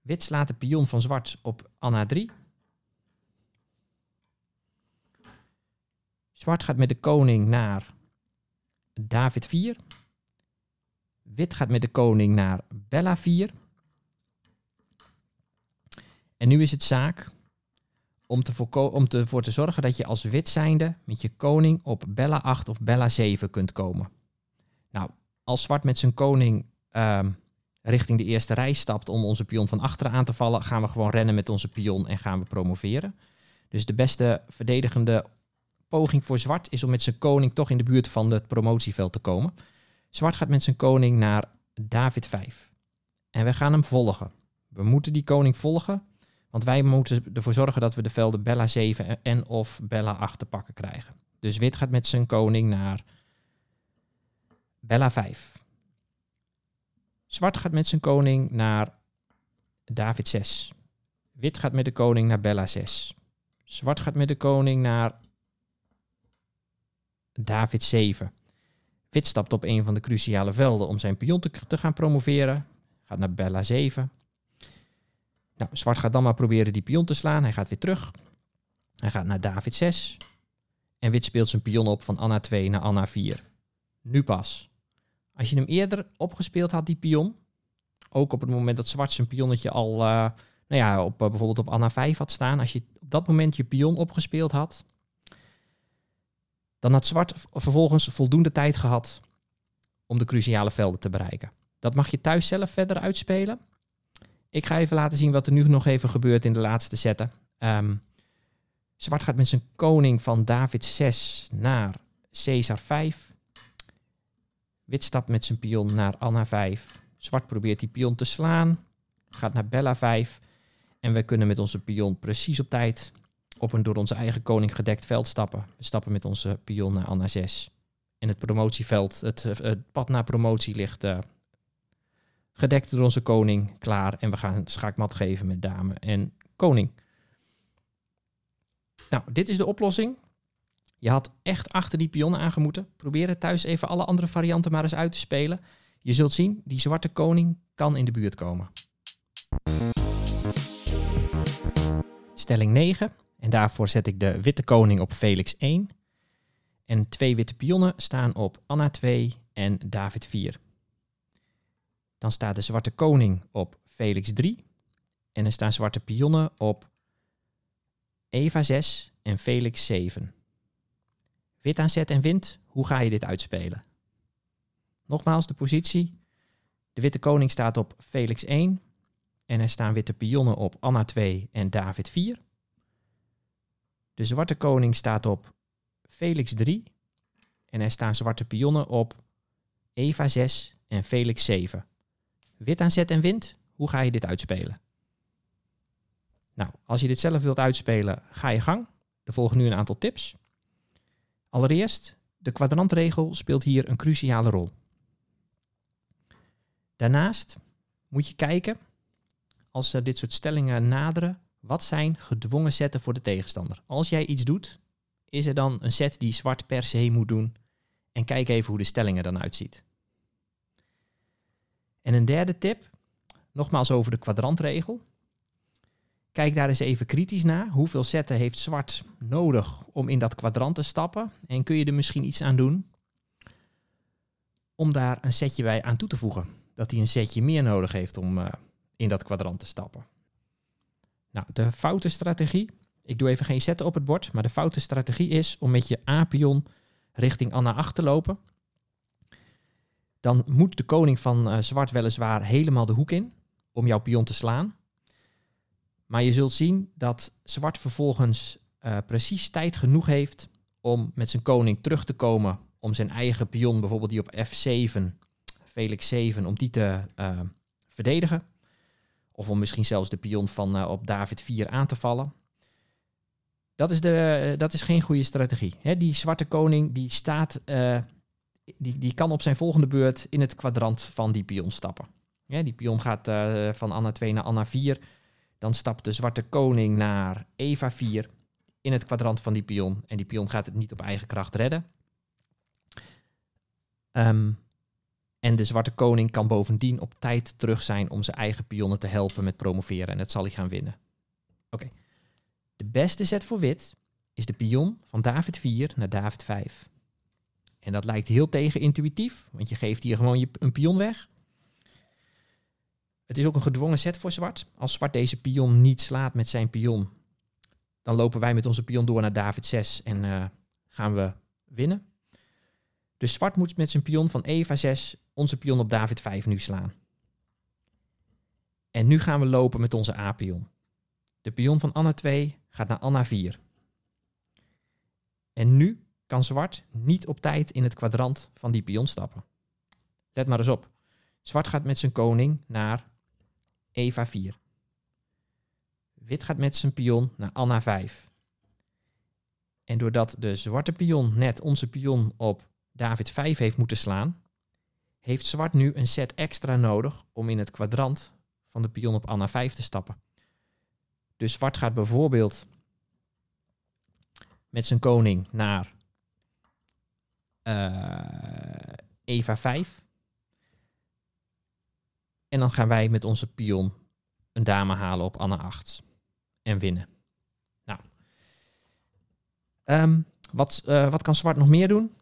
Wit slaat de pion van zwart op Anna 3. Zwart gaat met de koning naar David 4. Wit gaat met de koning naar Bella 4. En nu is het zaak om, te om ervoor te zorgen dat je als wit zijnde met je koning op Bella 8 of Bella 7 kunt komen. Nou, als zwart met zijn koning ehm, richting de eerste rij stapt om onze pion van achteren aan te vallen, gaan we gewoon rennen met onze pion en gaan we promoveren. Dus de beste verdedigende poging voor zwart is om met zijn koning toch in de buurt van het promotieveld te komen. Zwart gaat met zijn koning naar David 5. En we gaan hem volgen. We moeten die koning volgen, want wij moeten ervoor zorgen dat we de velden Bella 7 en of Bella 8 te pakken krijgen. Dus wit gaat met zijn koning naar Bella 5. Zwart gaat met zijn koning naar David 6. Wit gaat met de koning naar Bella 6. Zwart gaat met de koning naar David 7. Wit stapt op een van de cruciale velden om zijn pion te, te gaan promoveren. Gaat naar Bella 7. Nou, zwart gaat dan maar proberen die pion te slaan. Hij gaat weer terug. Hij gaat naar David 6. En wit speelt zijn pion op van Anna 2 naar Anna 4. Nu pas. Als je hem eerder opgespeeld had, die pion, ook op het moment dat zwart zijn pionnetje al uh, nou ja, op, uh, bijvoorbeeld op Anna 5 had staan, als je op dat moment je pion opgespeeld had, dan had zwart vervolgens voldoende tijd gehad om de cruciale velden te bereiken. Dat mag je thuis zelf verder uitspelen. Ik ga even laten zien wat er nu nog even gebeurt in de laatste zetten. Um, zwart gaat met zijn koning van David 6 naar Caesar 5. Wit stapt met zijn pion naar Anna 5. Zwart probeert die pion te slaan. Gaat naar Bella 5. En we kunnen met onze pion precies op tijd op een door onze eigen koning gedekt veld stappen. We stappen met onze pion naar Anna 6. En het promotieveld, het, het pad naar promotie ligt uh, gedekt door onze koning klaar. En we gaan schaakmat geven met dame en koning. Nou, dit is de oplossing. Je had echt achter die pionnen aangemoeten. Probeer het thuis even alle andere varianten maar eens uit te spelen. Je zult zien, die zwarte koning kan in de buurt komen. Stelling 9. En daarvoor zet ik de witte koning op Felix 1. En twee witte pionnen staan op Anna 2 en David 4. Dan staat de zwarte koning op Felix 3. En er staan zwarte pionnen op Eva 6 en Felix 7. Wit aan zet en wint, hoe ga je dit uitspelen? Nogmaals de positie. De witte koning staat op Felix 1 en er staan witte pionnen op Anna 2 en David 4. De zwarte koning staat op Felix 3 en er staan zwarte pionnen op Eva 6 en Felix 7. Wit aan zet en wint, hoe ga je dit uitspelen? Nou, als je dit zelf wilt uitspelen, ga je gang. Er volgen nu een aantal tips. Allereerst, de kwadrantregel speelt hier een cruciale rol. Daarnaast moet je kijken, als ze dit soort stellingen naderen, wat zijn gedwongen zetten voor de tegenstander. Als jij iets doet, is er dan een set die zwart per se moet doen. En kijk even hoe de stelling er dan uitziet. En een derde tip, nogmaals over de kwadrantregel. Kijk daar eens even kritisch naar. Hoeveel zetten heeft zwart nodig om in dat kwadrant te stappen? En kun je er misschien iets aan doen om daar een setje bij aan toe te voegen? Dat hij een setje meer nodig heeft om uh, in dat kwadrant te stappen. Nou, de foute strategie. Ik doe even geen zetten op het bord, maar de foute strategie is om met je A-pion richting Anna 8 te lopen. Dan moet de koning van uh, zwart weliswaar helemaal de hoek in om jouw pion te slaan. Maar je zult zien dat zwart vervolgens uh, precies tijd genoeg heeft om met zijn koning terug te komen om zijn eigen pion, bijvoorbeeld die op F7, Felix 7, om die te uh, verdedigen. Of om misschien zelfs de pion van op David 4 aan te vallen. Dat is, de, dat is geen goede strategie. Die zwarte koning die staat, die, die kan op zijn volgende beurt in het kwadrant van die pion stappen. Die pion gaat van Anna 2 naar Anna 4. Dan stapt de zwarte koning naar Eva 4 in het kwadrant van die pion. En die pion gaat het niet op eigen kracht redden. Um, en de zwarte koning kan bovendien op tijd terug zijn om zijn eigen pionnen te helpen met promoveren. En dat zal hij gaan winnen. Oké. De beste zet voor wit is de pion van David 4 naar David 5. En dat lijkt heel tegenintuïtief, want je geeft hier gewoon je, een pion weg. Het is ook een gedwongen set voor zwart. Als zwart deze pion niet slaat met zijn pion, dan lopen wij met onze pion door naar David 6 en uh, gaan we winnen. Dus zwart moet met zijn pion van Eva 6 onze pion op David 5 nu slaan. En nu gaan we lopen met onze A-pion. De pion van Anna 2 gaat naar Anna 4. En nu kan zwart niet op tijd in het kwadrant van die pion stappen. Let maar eens op. Zwart gaat met zijn koning naar Eva 4. Wit gaat met zijn pion naar Anna 5. En doordat de zwarte pion net onze pion op David 5 heeft moeten slaan, heeft zwart nu een set extra nodig om in het kwadrant van de pion op Anna 5 te stappen. Dus zwart gaat bijvoorbeeld met zijn koning naar Eva 5. En dan gaan wij met onze pion een dame halen op Anna 8 en winnen. Nou, um, wat, uh, wat kan zwart nog meer doen?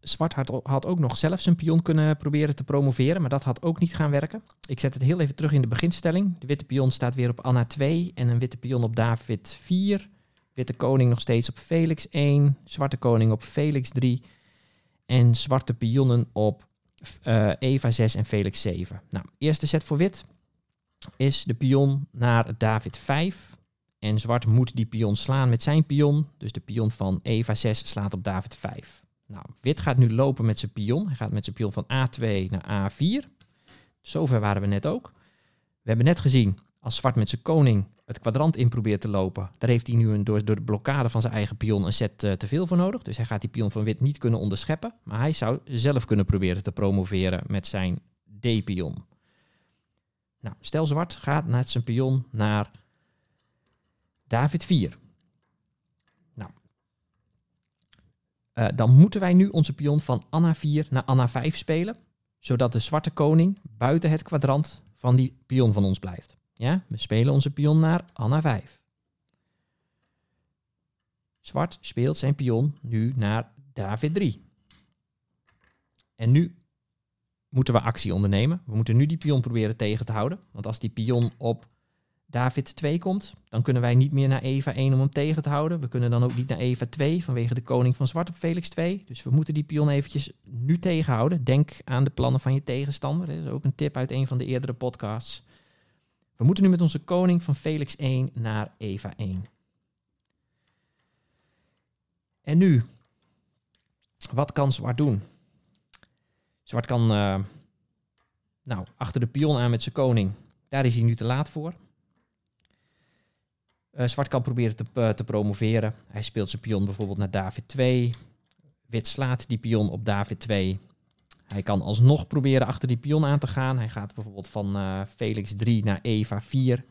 Zwart had, had, ook nog zelf zijn pion kunnen proberen te promoveren, maar dat had ook niet gaan werken. Ik zet het heel even terug in de beginstelling. De witte pion staat weer op Anna 2 en een witte pion op David 4. Witte koning nog steeds op Felix 1, zwarte koning op Felix 3 en zwarte pionnen op uh, Eva 6 en Felix 7. Nou, eerste set voor wit is de pion naar David 5. En zwart moet die pion slaan met zijn pion. Dus de pion van Eva 6 slaat op David 5. Nou, wit gaat nu lopen met zijn pion. Hij gaat met zijn pion van A2 naar A4. Zover waren we net ook. We hebben net gezien, als zwart met zijn koning het kwadrant in probeert te lopen, daar heeft hij nu een, door, door de blokkade van zijn eigen pion een set uh, te veel voor nodig. Dus hij gaat die pion van wit niet kunnen onderscheppen. Maar hij zou zelf kunnen proberen te promoveren met zijn D-pion. Nou, stel zwart gaat naar zijn pion naar David 4. Nou, uh, dan moeten wij nu onze pion van Anna 4 naar Anna 5 spelen, zodat de zwarte koning buiten het kwadrant van die pion van ons blijft. Ja, we spelen onze pion naar Anna 5. Zwart speelt zijn pion nu naar David 3. En nu moeten we actie ondernemen. We moeten nu die pion proberen tegen te houden. Want als die pion op David 2 komt, dan kunnen wij niet meer naar Eva 1 om hem tegen te houden. We kunnen dan ook niet naar Eva 2 vanwege de koning van zwart op Felix 2. Dus we moeten die pion eventjes nu tegenhouden. Denk aan de plannen van je tegenstander. Dat is ook een tip uit een van de eerdere podcasts. We moeten nu met onze koning van Felix 1 naar Eva 1. En nu, wat kan zwart doen? Zwart kan uh, nou, achter de pion aan met zijn koning. Daar is hij nu te laat voor. Uh, zwart kan proberen te, uh, te promoveren. Hij speelt zijn pion bijvoorbeeld naar David 2. Wit slaat die pion op David 2. Hij kan alsnog proberen achter die pion aan te gaan. Hij gaat bijvoorbeeld van uh, Felix 3 naar Eva 4.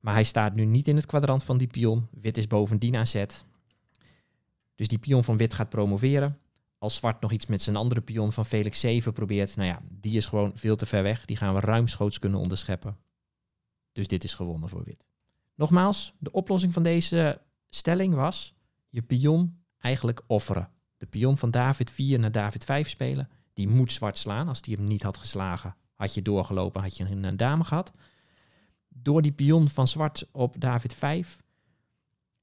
Maar hij staat nu niet in het kwadrant van die pion. Wit is bovendien aan zet. Dus die pion van wit gaat promoveren. Als zwart nog iets met zijn andere pion van Felix 7 probeert, nou ja, die is gewoon veel te ver weg. Die gaan we ruimschoots kunnen onderscheppen. Dus dit is gewonnen voor wit. Nogmaals, de oplossing van deze stelling was je pion eigenlijk offeren. De pion van David 4 naar David 5 spelen die moet zwart slaan. Als die hem niet had geslagen, had je doorgelopen, had je een, dame gehad. Door die pion van zwart op David 5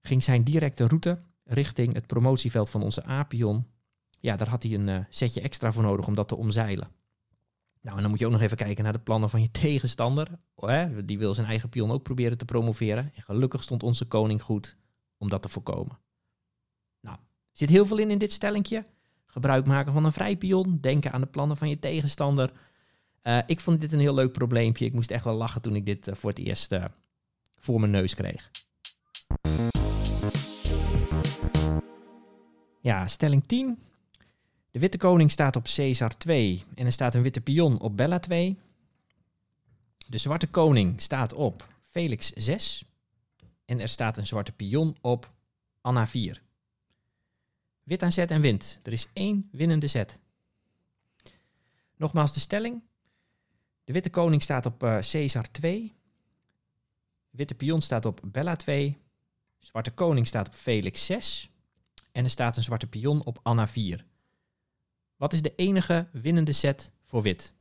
ging zijn directe route richting het promotieveld van onze A-pion. Ja, daar had hij een uh, setje extra voor nodig om dat te omzeilen. Nou, en dan moet je ook nog even kijken naar de plannen van je tegenstander. hè? Die wil zijn eigen pion ook proberen te promoveren. En gelukkig stond onze koning goed om dat te voorkomen. Nou, zit heel veel in in dit stellingje gebruik maken van een vrijpion, denken aan de plannen van je tegenstander. Uh, ik vond dit een heel leuk probleempje. Ik moest echt wel lachen toen ik dit uh, voor het eerst uh, voor mijn neus kreeg. Ja, stelling 10. De witte koning staat op Caesar 2 en er staat een witte pion op Bella 2. De zwarte koning staat op Felix 6 en er staat een zwarte pion op Anna 4. Wit aan zet en wint. Er is één winnende zet. Nogmaals de stelling. De witte koning staat op uh, Caesar 2. Witte pion staat op Bella 2. Zwarte koning staat op Felix 6. En er staat een zwarte pion op Anna 4. Wat is de enige winnende set voor wit?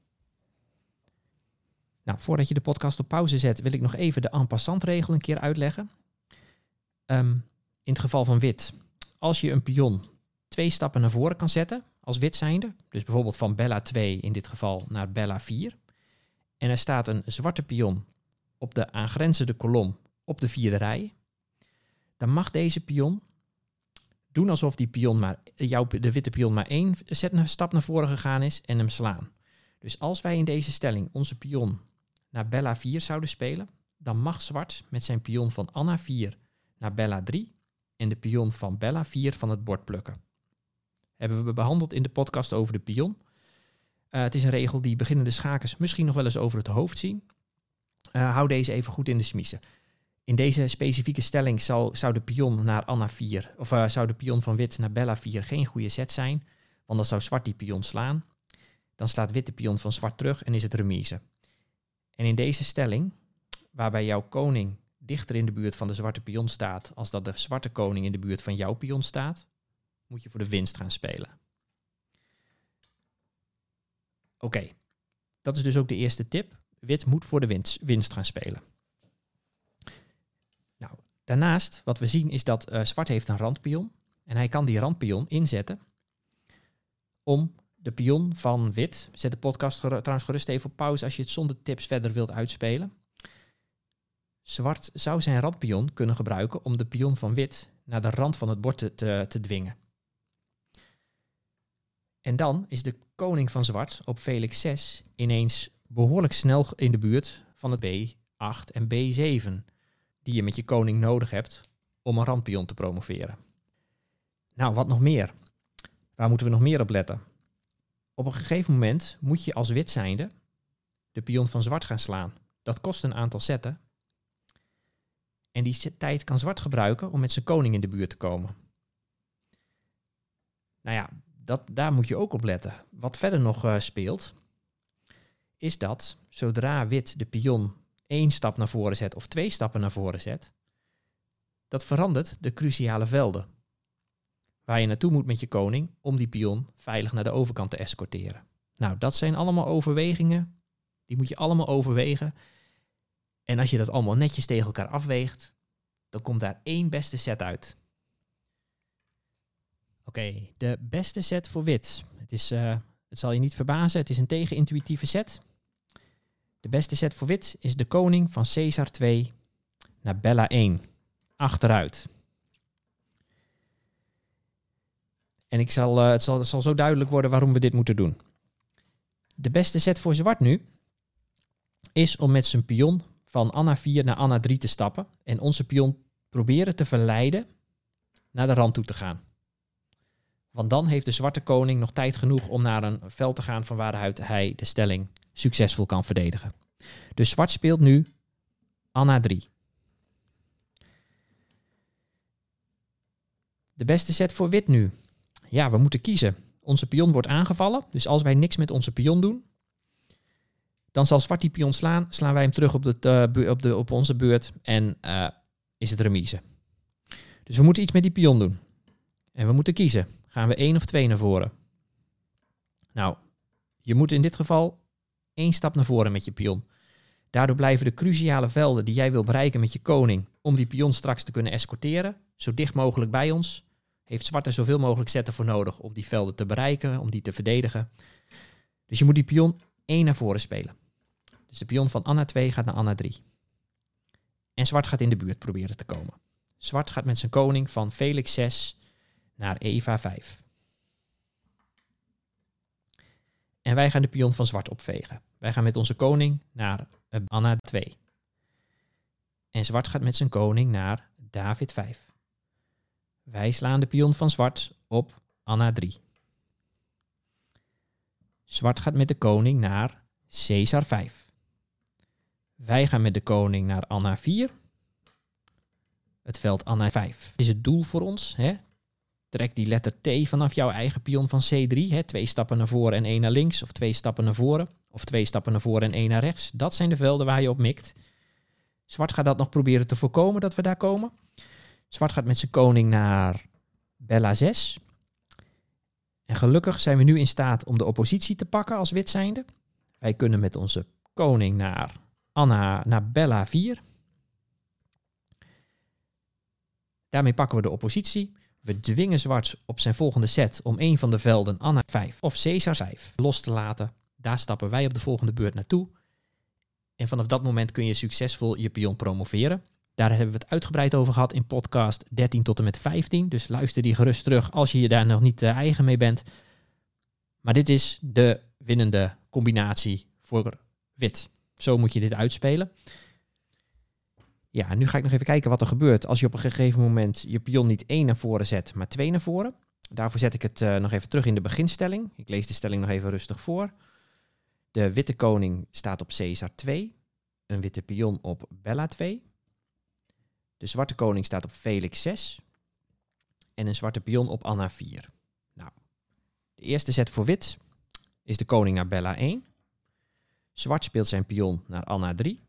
Nou, voordat je de podcast op pauze zet, wil ik nog even de en passant regel een keer uitleggen. Um, in het geval van wit, als je een pion twee stappen naar voren kan zetten als wit zijnde. Dus bijvoorbeeld van Bella 2 in dit geval naar Bella 4. En er staat een zwarte pion op de aangrenzende kolom op de vierde rij. Dan mag deze pion doen alsof die pion maar, jouw, de witte pion maar één stap naar voren gegaan is en hem slaan. Dus als wij in deze stelling onze pion naar Bella 4 zouden spelen, dan mag zwart met zijn pion van Anna 4 naar Bella 3 en de pion van Bella 4 van het bord plukken. Hebben we behandeld in de podcast over de pion. Uh, het is een regel die beginnende schakers misschien nog wel eens over het hoofd zien. Uh, hou deze even goed in de smiezen. In deze specifieke stelling zal, zou de pion naar Anna 4, of uh, zou de pion van wit naar Bella 4 geen goede set zijn, want dan zou zwart die pion slaan. Dan slaat wit de pion van zwart terug en is het remise. En in deze stelling, waarbij jouw koning dichter in de buurt van de zwarte pion staat als dat de zwarte koning in de buurt van jouw pion staat, moet je voor de winst gaan spelen. Oké, dat is dus ook de eerste tip. Wit moet voor de winst, winst gaan spelen. Nou, daarnaast, wat we zien is dat uh, zwart heeft een randpion. En hij kan die randpion inzetten om de pion van wit. Zet de podcast trouwens gerust even op pauze als je het zonder tips verder wilt uitspelen. Zwart zou zijn randpion kunnen gebruiken om de pion van wit naar de rand van het bord te, te dwingen. En dan is de koning van zwart op Felix 6 ineens behoorlijk snel in de buurt van het B8 en B7, die je met je koning nodig hebt om een randpion te promoveren. Nou, wat nog meer? Waar moeten we nog meer op letten? Op een gegeven moment moet je als wit zijnde de pion van zwart gaan slaan. Dat kost een aantal zetten. En die tijd kan zwart gebruiken om met zijn koning in de buurt te komen. Nou ja, dat, daar moet je ook op letten. Wat verder nog uh, speelt, is dat zodra wit de pion één stap naar voren zet of twee stappen naar voren zet, dat verandert de cruciale velden. Waar je naartoe moet met je koning om die pion veilig naar de overkant te escorteren. Nou, dat zijn allemaal overwegingen. Die moet je allemaal overwegen. En als je dat allemaal netjes tegen elkaar afweegt, dan komt daar één beste set uit. Oké, de beste set voor wit. Het, is, uh, het zal je niet verbazen, het is een tegenintuïtieve set. De beste set voor wit is de koning van Caesar 2 naar Bella 1. Achteruit. En ik zal, uh, het, zal, het zal zo duidelijk worden waarom we dit moeten doen. De beste set voor zwart nu is om met zijn pion van Anna 4 naar Anna 3 te stappen en onze pion proberen te verleiden naar de rand toe te gaan. Want dan heeft de zwarte koning nog tijd genoeg om naar een veld te gaan van waaruit hij de stelling succesvol kan verdedigen. Dus zwart speelt nu Anna 3. De beste set voor wit nu. Ja, we moeten kiezen. Onze pion wordt aangevallen, dus als wij niks met onze pion doen, dan zal zwart die pion slaan, slaan wij hem terug op, de, uh, op, de, op onze beurt en uh, is het remise. Dus we moeten iets met die pion doen. En we moeten kiezen. Gaan we één of twee naar voren? Nou, je moet in dit geval één stap naar voren met je pion. Daardoor blijven de cruciale velden die jij wil bereiken met je koning om die pion straks te kunnen escorteren, zo dicht mogelijk bij ons. Heeft zwart er zoveel mogelijk zetten voor nodig om die velden te bereiken, om die te verdedigen. Dus je moet die pion één naar voren spelen. Dus de pion van Anna 2 gaat naar Anna 3. En zwart gaat in de buurt proberen te komen. Zwart gaat met zijn koning van Felix 6 naar Eva 5. En wij gaan de pion van zwart opvegen. Wij gaan met onze koning naar Anna 2. En zwart gaat met zijn koning naar David 5. Wij slaan de pion van zwart op Anna 3. Zwart gaat met de koning naar Caesar 5. Wij gaan met de koning naar Anna 4. Het veld Anna 5 is het doel voor ons. Hè? Trek die letter T vanaf jouw eigen pion van C3. Hè? Twee stappen naar voren en één naar links. Of twee stappen naar voren. Of twee stappen naar voren en één naar rechts. Dat zijn de velden waar je op mikt. Zwart gaat dat nog proberen te voorkomen dat we daar komen. Zwart gaat met zijn koning naar Bella 6. En gelukkig zijn we nu in staat om de oppositie te pakken als wit zijnde. Wij kunnen met onze koning naar Anna, naar Bella 4. Daarmee pakken we de oppositie. We dwingen zwart op zijn volgende set om een van de velden Anna 5 of Caesar 5 los te laten. Daar stappen wij op de volgende beurt naartoe. En vanaf dat moment kun je succesvol je pion promoveren. Daar hebben we het uitgebreid over gehad in podcast 13 tot en met 15. Dus luister die gerust terug als je je daar nog niet uh, eigen mee bent. Maar dit is de winnende combinatie voor wit. Zo moet je dit uitspelen. Ja, nu ga ik nog even kijken wat er gebeurt als je op een gegeven moment je pion niet één naar voren zet, maar twee naar voren. Daarvoor zet ik het uh, nog even terug in de beginstelling. Ik lees de stelling nog even rustig voor. De witte koning staat op Caesar 2. Een witte pion op Bella 2. De zwarte koning staat op Felix 6. En een zwarte pion op Anna 4. Nou, de eerste zet voor wit is de koning naar Bella 1. Zwart speelt zijn pion naar Anna 3.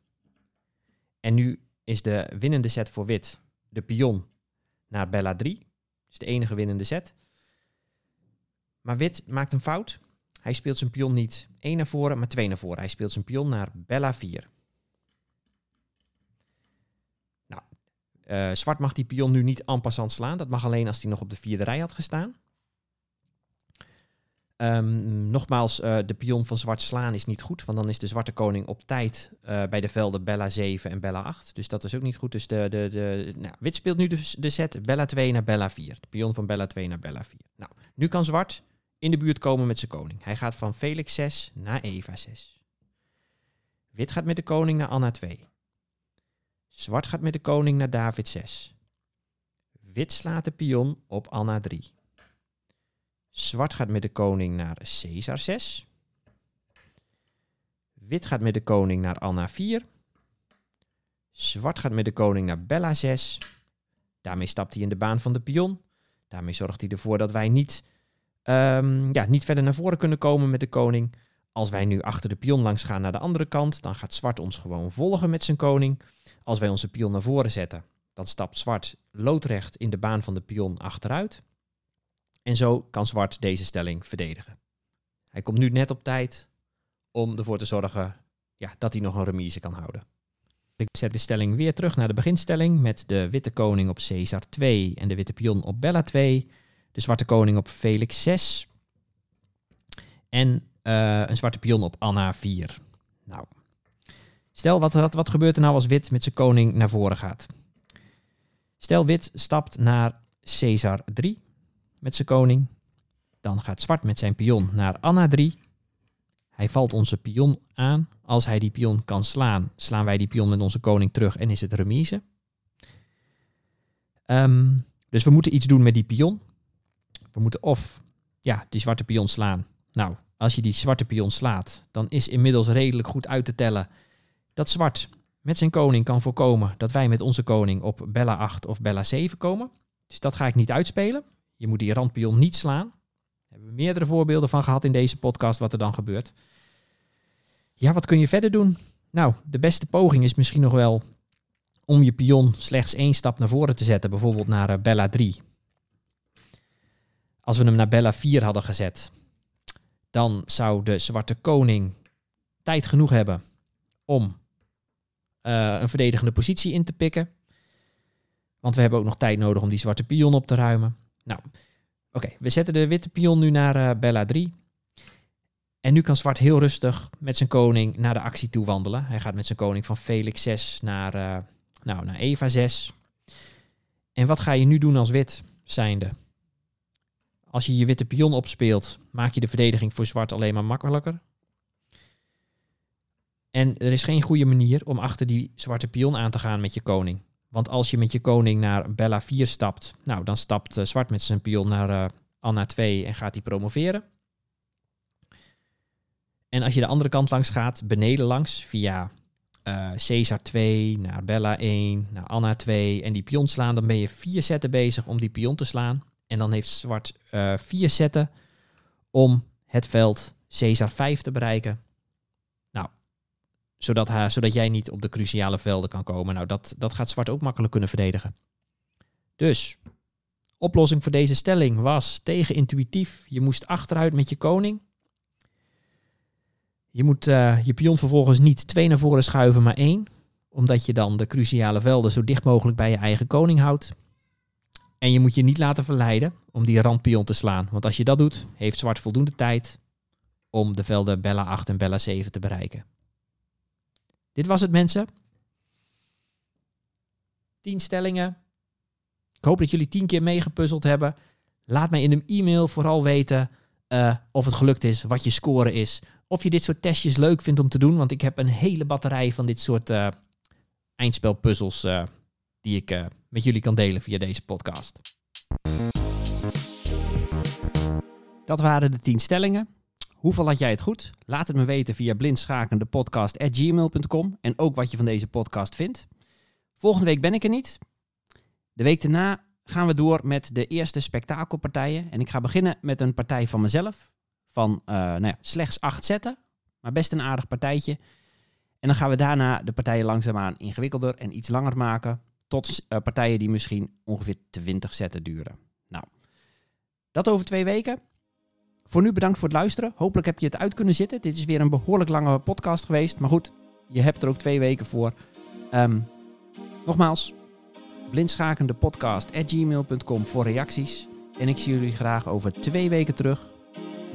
En nu is de winnende set voor wit de pion naar Bella 3. is de enige winnende set. Maar wit maakt een fout. Hij speelt zijn pion niet 1 naar voren, maar 2 naar voren. Hij speelt zijn pion naar Bella 4. Nou, uh, zwart mag die pion nu niet en passant slaan. Dat mag alleen als hij nog op de vierde rij had gestaan. Um, nogmaals, uh, de pion van zwart slaan is niet goed, want dan is de zwarte koning op tijd uh, bij de velden Bella 7 en Bella 8. Dus dat is ook niet goed. Dus de, de, de, nou, wit speelt nu de, de set Bella 2 naar Bella 4. De pion van Bella 2 naar Bella 4. Nou, nu kan zwart in de buurt komen met zijn koning. Hij gaat van Felix 6 naar Eva 6. Wit gaat met de koning naar Anna 2. Zwart gaat met de koning naar David 6. Wit slaat de pion op Anna 3. Zwart gaat met de koning naar Caesar 6. Wit gaat met de koning naar Anna 4. Zwart gaat met de koning naar Bella 6. Daarmee stapt hij in de baan van de pion. Daarmee zorgt hij ervoor dat wij niet, um, ja, niet verder naar voren kunnen komen met de koning. Als wij nu achter de pion langs gaan naar de andere kant, dan gaat zwart ons gewoon volgen met zijn koning. Als wij onze pion naar voren zetten, dan stapt zwart loodrecht in de baan van de pion achteruit. En zo kan zwart deze stelling verdedigen. Hij komt nu net op tijd om ervoor te zorgen ja, dat hij nog een remise kan houden. Ik zet de stelling weer terug naar de beginstelling met de witte koning op Caesar 2 en de witte pion op Bella 2. De zwarte koning op Felix 6 en uh, een zwarte pion op Anna 4. Nou, stel wat, wat, wat gebeurt er nou als wit met zijn koning naar voren gaat? Stel wit stapt naar Caesar 3 met zijn koning. Dan gaat zwart met zijn pion naar Anna 3. Hij valt onze pion aan. Als hij die pion kan slaan, slaan wij die pion met onze koning terug en is het remise. Um, dus we moeten iets doen met die pion. We moeten of ja, die zwarte pion slaan. Nou, als je die zwarte pion slaat, dan is inmiddels redelijk goed uit te tellen dat zwart met zijn koning kan voorkomen dat wij met onze koning op Bella 8 of Bella 7 komen. Dus dat ga ik niet uitspelen. Je moet die randpion niet slaan. Daar hebben we meerdere voorbeelden van gehad in deze podcast wat er dan gebeurt. Ja, wat kun je verder doen? Nou, de beste poging is misschien nog wel om je pion slechts één stap naar voren te zetten, bijvoorbeeld naar uh, Bella 3. Als we hem naar Bella 4 hadden gezet, dan zou de zwarte koning tijd genoeg hebben om uh, een verdedigende positie in te pikken. Want we hebben ook nog tijd nodig om die zwarte pion op te ruimen. Nou, oké, we zetten de witte pion nu naar uh, Bella 3. En nu kan zwart heel rustig met zijn koning naar de actie toe wandelen. Hij gaat met zijn koning van Felix 6 naar, uh, nou, naar Eva 6. En wat ga je nu doen als wit zijnde? Als je je witte pion opspeelt, maak je de verdediging voor zwart alleen maar makkelijker. En er is geen goede manier om achter die zwarte pion aan te gaan met je koning. Want als je met je koning naar Bella 4 stapt, nou, dan stapt uh, zwart met zijn pion naar uh, Anna 2 en gaat hij promoveren. En als je de andere kant langs gaat, beneden langs, via uh, Caesar 2 naar Bella 1, naar Anna 2 en die pion slaan, dan ben je vier zetten bezig om die pion te slaan. En dan heeft zwart vier zetten om het veld Caesar 5 te bereiken zodat, hij, zodat jij niet op de cruciale velden kan komen. Nou, dat, dat gaat zwart ook makkelijk kunnen verdedigen. Dus, oplossing voor deze stelling was tegenintuïtief. Je moest achteruit met je koning. Je moet uh, je pion vervolgens niet twee naar voren schuiven, maar één. Omdat je dan de cruciale velden zo dicht mogelijk bij je eigen koning houdt. En je moet je niet laten verleiden om die randpion te slaan. Want als je dat doet, heeft zwart voldoende tijd om de velden Bella 8 en Bella 7 te bereiken. Dit was het mensen. 10 stellingen. Ik hoop dat jullie 10 keer meegepuzzeld hebben. Laat mij in een e-mail vooral weten uh, of het gelukt is, wat je score is. Of je dit soort testjes leuk vindt om te doen. Want ik heb een hele batterij van dit soort uh, eindspelpuzzels uh, die ik met jullie kan delen via deze podcast. Dat waren de 10 stellingen. Hoeveel had jij het goed? Laat het me weten via blindschakendepodcast.gmail.com en ook wat je van deze podcast vindt. Volgende week ben ik er niet. De week daarna gaan we door met de eerste spektakelpartijen. En ik ga beginnen met een partij van mezelf. Van uh, nou ja, slechts acht zetten, maar best een aardig partijtje. En dan gaan we daarna de partijen langzaamaan ingewikkelder en iets langer maken. Tot uh, partijen die misschien ongeveer 20 zetten duren. Nou, dat over twee weken. Voor nu bedankt voor het luisteren. Hopelijk heb je het uit kunnen zitten. Dit is weer een behoorlijk lange podcast geweest. Maar goed, je hebt er ook twee weken voor. Um, nogmaals, blindschakendepodcast.gmail.com voor reacties. En ik zie jullie graag over twee weken terug,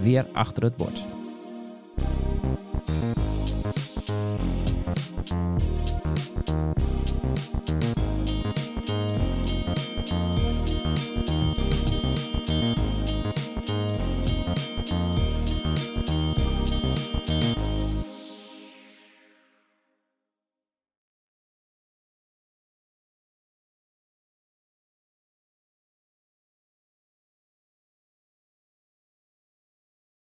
weer achter het bord.